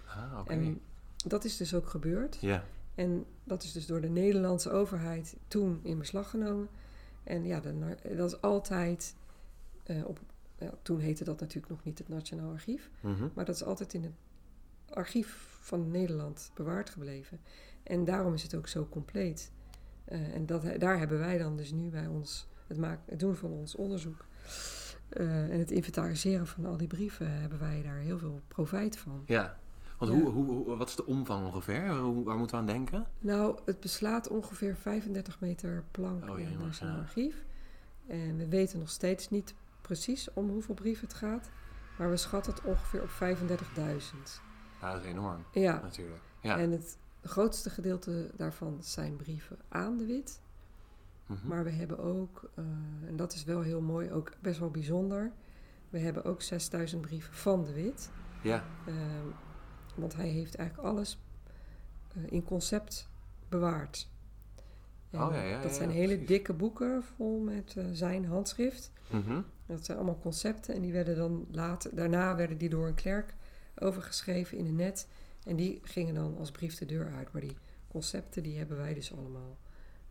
Ah, okay. En dat is dus ook gebeurd. Ja. En dat is dus door de Nederlandse overheid toen in beslag genomen. En ja, dat is altijd uh, op. Ja, toen heette dat natuurlijk nog niet het Nationaal Archief. Mm -hmm. Maar dat is altijd in het archief van Nederland bewaard gebleven. En daarom is het ook zo compleet. Uh, en dat, daar hebben wij dan dus nu bij ons, het, maken, het doen van ons onderzoek uh, en het inventariseren van al die brieven, hebben wij daar heel veel profijt van. Ja, want Hoe, hoe, wat is de omvang ongeveer? Hoe, waar moeten we aan denken? Nou, het beslaat ongeveer 35 meter plank oh, in het archief. En we weten nog steeds niet precies om hoeveel brieven het gaat. Maar we schatten het ongeveer op 35.000. Ja, dat is enorm. Ja. Natuurlijk. Ja. En het grootste gedeelte daarvan zijn brieven aan de wit. Mhm. Maar we hebben ook, uh, en dat is wel heel mooi, ook best wel bijzonder. We hebben ook 6000 brieven van de wit. Ja. Uh, want hij heeft eigenlijk alles uh, in concept bewaard. En oh, ja, ja, dat zijn hele dikke boeken vol met zijn handschrift. Mm Dat zijn allemaal concepten en die werden dan later, daarna werden die door een klerk overgeschreven in een net. En die gingen dan als brief de deur uit. Maar die concepten die hebben wij dus allemaal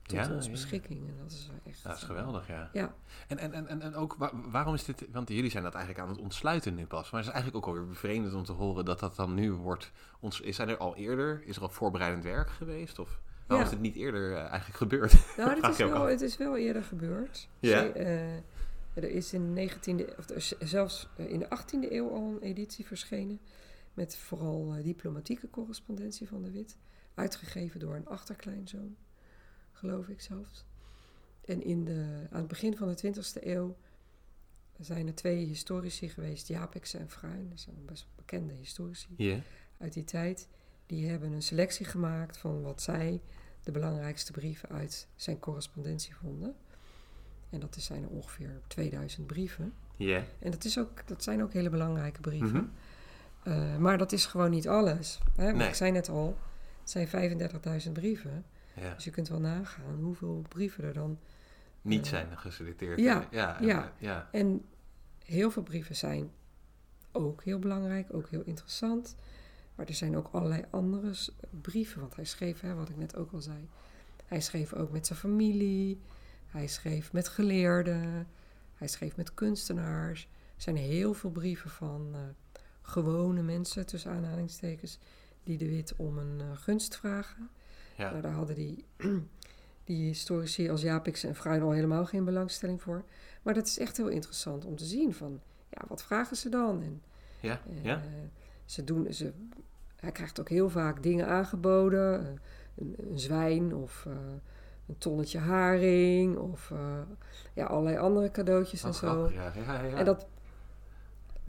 tot ja, onze beschikking. En dat is echt... Dat is geweldig, ja. ja. En, en, en, en ook, waarom is dit... Want jullie zijn dat eigenlijk aan het ontsluiten nu pas. Maar het is eigenlijk ook alweer bevreemdend om te horen dat dat dan nu wordt... Ons, is er al eerder, is er al voorbereidend werk geweest? Of waarom is het niet eerder uh, eigenlijk gebeurd? (laughs) Nou, het is, wel, het is wel eerder gebeurd. Ja. uh, er is in de 19e, of zelfs eh, in de 18e eeuw al een editie verschenen met vooral uh, diplomatieke correspondentie van de Wit, uitgegeven door een achterkleinzoon, geloof ik zelfs. En in de, aan het begin van de 20e eeuw zijn er twee historici geweest, Japex en Fruin, dat zijn best bekende historici uit die tijd. Die hebben een selectie gemaakt van wat zij de belangrijkste brieven uit zijn correspondentie vonden. En dat zijn er ongeveer 2000 brieven. Ja. En dat, is ook, dat zijn ook hele belangrijke brieven. Mm uh, maar dat is gewoon niet alles. Hè? Nee. Ik zei net al, het zijn 35.000 brieven. Ja. Dus je kunt wel nagaan hoeveel brieven er dan... Niet uh, zijn geselecteerd. Ja, ja, ja. ja. En heel veel brieven zijn ook heel belangrijk, ook heel interessant. Maar er zijn ook allerlei andere brieven. Want hij schreef, hè, wat ik net ook al zei... Hij schreef ook met zijn familie. Hij schreef met geleerden. Hij schreef met kunstenaars. Er zijn heel veel brieven van... Uh, gewone mensen, tussen aanhalingstekens, die de wit om een uh, gunst vragen. Ja. Nou, daar hadden die, (clears throat) die historici als Japix en Fruin al helemaal geen belangstelling voor. Maar dat is echt heel interessant om te zien van, ja, wat vragen ze dan? En, ja, ja. Ze doen, ze, hij krijgt ook heel vaak dingen aangeboden, uh, een, een, zwijn of een tonnetje haring of ja, allerlei andere cadeautjes oh, en zo. Ja, ja, ja. En dat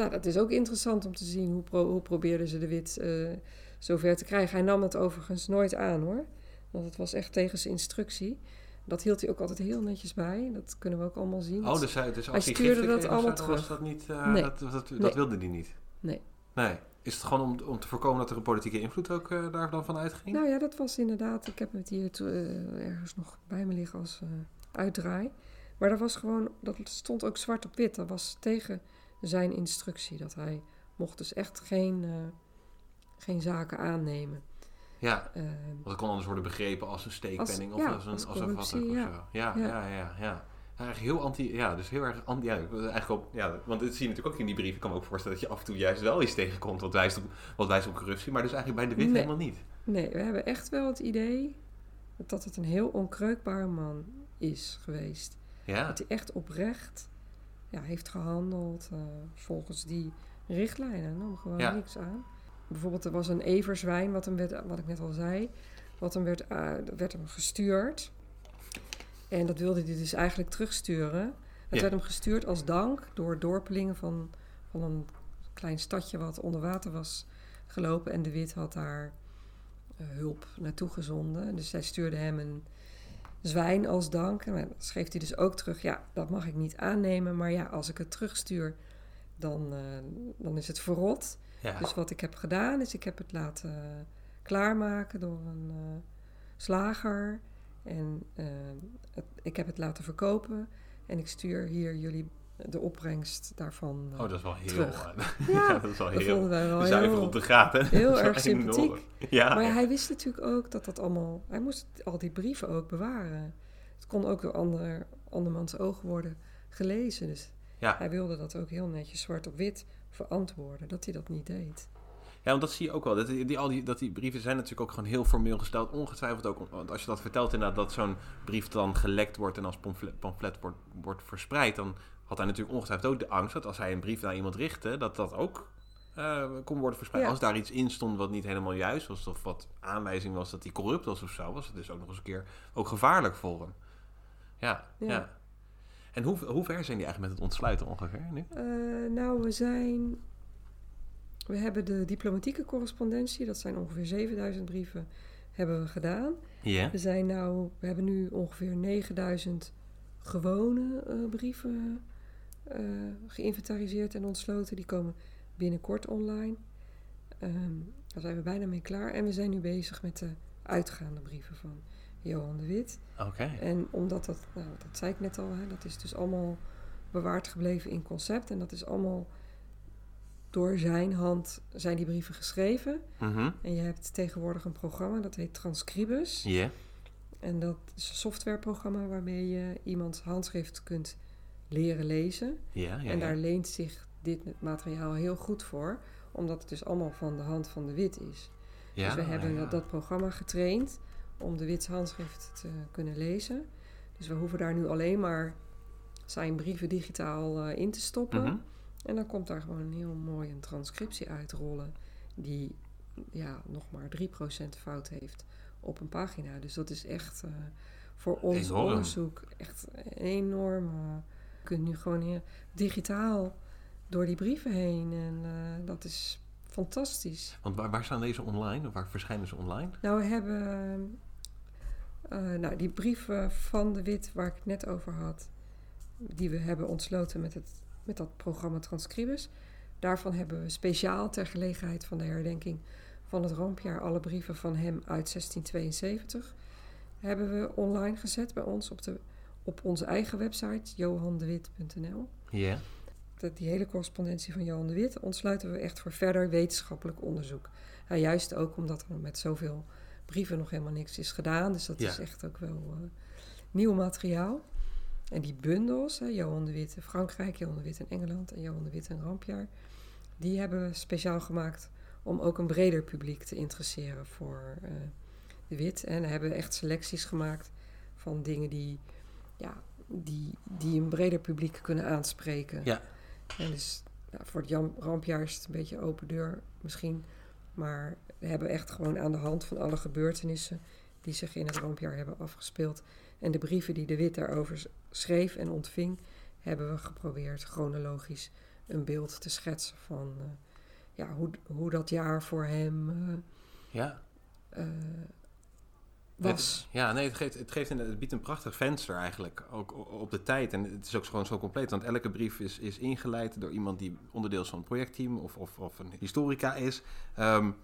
nou, dat is ook interessant om te zien hoe, pro, hoe probeerden ze de wit uh, zover te krijgen. Hij nam het overigens nooit aan hoor. Want het was echt tegen zijn instructie. Dat hield hij ook altijd heel netjes bij. Dat kunnen we ook allemaal zien. Oh, dus, hij, dus hij stuurde dat allemaal terug. Dat, niet, uh, nee. dat, dat, nee. dat, wilde hij niet? Nee. Nee. Is het gewoon om, om te voorkomen dat er een politieke invloed ook uh, daar dan van uitging? Nou ja, dat was inderdaad... Ik heb het hier ergens nog bij me liggen als uitdraai. Maar dat was gewoon... Dat stond ook zwart op wit. Dat was tegen zijn instructie. Dat hij mocht dus echt geen, uh, geen zaken aannemen. Ja, uh, want het kon anders worden begrepen als een steekpenning als, of ja, als een, als, als een of zo. Ja, ja, ja, ja. ja. Eigenlijk heel anti, ja, dus heel erg anti, ja, eigenlijk op, ja, want dat zie je natuurlijk ook in die brief. Ik kan me ook voorstellen dat je af en toe juist wel iets tegenkomt wat wijst op, wat wijst op corruptie, maar dus eigenlijk bij de wit nee. helemaal niet. Nee, we hebben echt wel het idee dat het een heel onkreukbare man is geweest. Ja. Dat hij echt oprecht ja, heeft gehandeld uh, volgens die richtlijnen. Nam gewoon ja. niks aan. Bijvoorbeeld, er was een everzwijn, wat, hem werd, wat ik net al zei, wat hem werd, uh, werd hem gestuurd. En dat wilde hij dus eigenlijk terugsturen. Het Ja. werd hem gestuurd als dank door dorpelingen van, van een klein stadje wat onder water was gelopen. En de Wit had daar uh, hulp naartoe gezonden. Dus zij stuurde hem een zwijn als dank. En dan schreef hij dus ook terug, ja, dat mag ik niet aannemen. Maar ja, als ik het terugstuur, dan, uh, dan is het verrot. Ja. Dus wat ik heb gedaan, is ik heb het laten klaarmaken door een uh, slager. En uh, het, ik heb het laten verkopen. En ik stuur hier jullie de opbrengst daarvan uh, Oh, dat is wel heel... terug. ja, (laughs) Ja, dat is wel heel wel zuiver heel, op de gaten. heel (laughs) erg sympathiek. Ja, Maar ja, hij wist natuurlijk ook dat dat allemaal... Hij moest al die brieven ook bewaren. Het kon ook door ander, andermans ogen worden gelezen. Dus Ja. hij wilde dat ook heel netjes zwart op wit verantwoorden. Dat hij dat niet deed. Ja, want dat zie je ook wel. Dat die, al die, dat die brieven zijn natuurlijk ook gewoon heel formeel gesteld. Ongetwijfeld ook, want als je dat vertelt inderdaad, dat zo'n brief dan gelekt wordt en als pamflet, pamflet wordt, wordt verspreid, dan had hij natuurlijk ongetwijfeld ook de angst dat als hij een brief naar iemand richtte, dat dat ook uh, kon worden verspreid. Als daar iets in stond wat niet helemaal juist was, of wat aanwijzing was dat hij corrupt was of zo, was het dus ook nog eens een keer ook gevaarlijk voor hem. Ja, ja. En hoe, hoe ver zijn die eigenlijk met het ontsluiten ongeveer nu? Uh, nou, we zijn... We hebben de diplomatieke correspondentie, dat zijn ongeveer 7000 brieven, hebben we gedaan. Ja. We, zijn nou, we hebben nu ongeveer 9000 gewone uh, brieven uh, geïnventariseerd en ontsloten. Die komen binnenkort online. Um, daar zijn we bijna mee klaar. En we zijn nu bezig met de uitgaande brieven van Johan de Wit. Oké. En omdat dat, nou, dat zei ik net al, hè, dat is dus allemaal bewaard gebleven in concept. En dat is allemaal door zijn hand zijn die brieven geschreven. Mm En je hebt tegenwoordig een programma dat heet Transcribus. Ja. Yeah. En dat is een softwareprogramma waarmee je iemands handschrift kunt leren lezen. Ja, ja, en daar leent zich dit materiaal heel goed voor, omdat het dus allemaal van de hand van de wit is. Ja, dus we hebben dat, programma getraind om de wits handschrift te kunnen lezen. Dus we hoeven daar nu alleen maar zijn brieven digitaal uh, in te stoppen. Mm -hmm. En dan komt daar gewoon een heel mooie transcriptie uitrollen, die ja, nog maar 3% fout heeft op een pagina. Dus dat is echt uh, voor ons enorm. onderzoek echt enorm. Uh, je kunt nu gewoon heel digitaal door die brieven heen en uh, dat is fantastisch. Want waar, waar, staan deze online of waar verschijnen ze online? Nou, we hebben nou, die brieven van de Wit waar ik het net over had, die we hebben ontsloten met, het, met dat programma Transcribus. Daarvan hebben we speciaal ter gelegenheid van de herdenking van het rampjaar alle brieven van hem uit 1672 hebben we online gezet bij ons op, de, op onze eigen website johandewit.nl. Ja. Yeah. Die hele correspondentie van Johan de Wit ontsluiten we echt voor verder wetenschappelijk onderzoek. Nou, juist ook omdat er met zoveel brieven nog helemaal niks is gedaan. Dus dat Ja. is echt ook wel uh, nieuw materiaal. En die bundels, hè, Johan de Wit in Frankrijk, Johan de Wit in Engeland en Johan de Wit in Rampjaar, die hebben we speciaal gemaakt om ook een breder publiek te interesseren voor uh, de wit. En hebben we echt selecties gemaakt van dingen die, ja, die, die een breder publiek kunnen aanspreken. Ja. En dus nou, voor het rampjaar is het een beetje open deur misschien. Maar we hebben echt gewoon aan de hand van alle gebeurtenissen die zich in het rampjaar hebben afgespeeld. En de brieven die de Wit daarover schreef en ontving, hebben we geprobeerd chronologisch een beeld te schetsen van uh, ja, hoe, hoe dat jaar voor hem uh, ja. uh, was. Het, ja, nee, het, geeft, het, geeft het biedt een prachtig venster eigenlijk, ook op de tijd. En het is ook gewoon zo compleet, want elke brief is, is ingeleid door iemand die onderdeel is van een projectteam of, of, of een historica is. Um,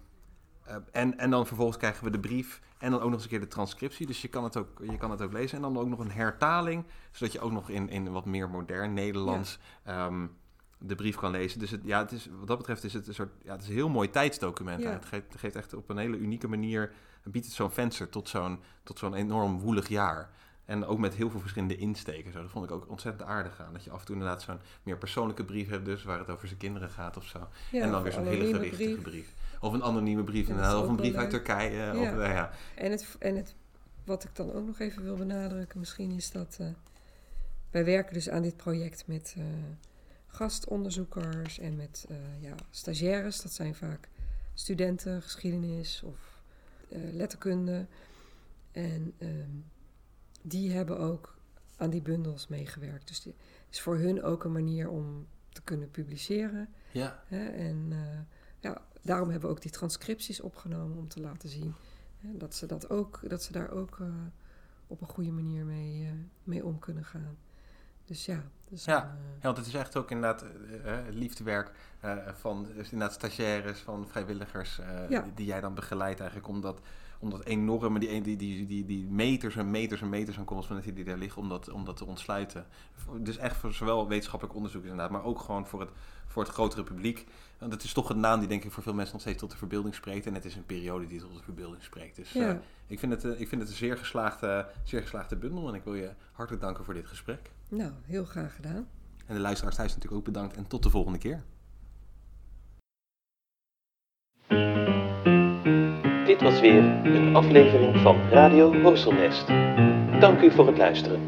uh, en, en dan vervolgens krijgen we de brief en dan ook nog eens een keer de transcriptie. Dus je kan het ook, je kan het ook lezen. En dan ook nog een hertaling, zodat je ook nog in, in wat meer modern Nederlands ja. um, de brief kan lezen. Dus het, ja, het is, wat dat betreft is het een soort, ja, het is een heel mooi tijdsdocument. Ja. Het, geeft, het geeft echt op een hele unieke manier, biedt het zo'n venster tot zo'n, tot zo'n enorm woelig jaar. En ook met heel veel verschillende insteken. Zo. Dat vond ik ook ontzettend aardig aan. Dat je af en toe inderdaad zo'n meer persoonlijke brief hebt, dus waar het over zijn kinderen gaat of zo. Ja, en dan weer zo'n hele gerichte brief. brief. Of een anonieme brief, inderdaad. Of een brief uit Turkije. Ja. Of, ja. En, het, en het, wat ik dan ook nog even wil benadrukken, misschien is dat. Uh, wij werken dus aan dit project met uh, gastonderzoekers en met uh, ja, stagiaires. Dat zijn vaak studenten, geschiedenis of letterkunde. En um, die hebben ook aan die bundels meegewerkt. Dus het is voor hun ook een manier om te kunnen publiceren. Ja. Hè? En uh, ja, daarom hebben we ook die transcripties opgenomen om te laten zien hè, dat, ze dat, ook, dat ze daar ook uh, op een goede manier mee, mee om kunnen gaan. Dus ja. Dus ja. Een, ja, want het is echt ook inderdaad het liefdewerk van dus inderdaad stagiaires, van vrijwilligers, ja. die, die jij dan begeleidt eigenlijk, omdat om dat enorme, die, die, die, die, die meters en meters en meters aan correspondentie die daar liggen, om dat, om dat te ontsluiten. Dus echt voor zowel wetenschappelijk onderzoek inderdaad, maar ook gewoon voor het, voor het grotere publiek. Want het is toch een naam die denk ik voor veel mensen nog steeds tot de verbeelding spreekt. En het is een periode die tot de verbeelding spreekt. Dus ja. uh, ik, vind het, uh, ik vind het een zeer geslaagde, zeer geslaagde bundel. En ik wil je hartelijk danken voor dit gesprek. Nou, heel graag gedaan. En de luisteraars thuis natuurlijk ook bedankt en tot de volgende keer. Dit was weer een aflevering van Radio Horselnest. Dank u voor het luisteren.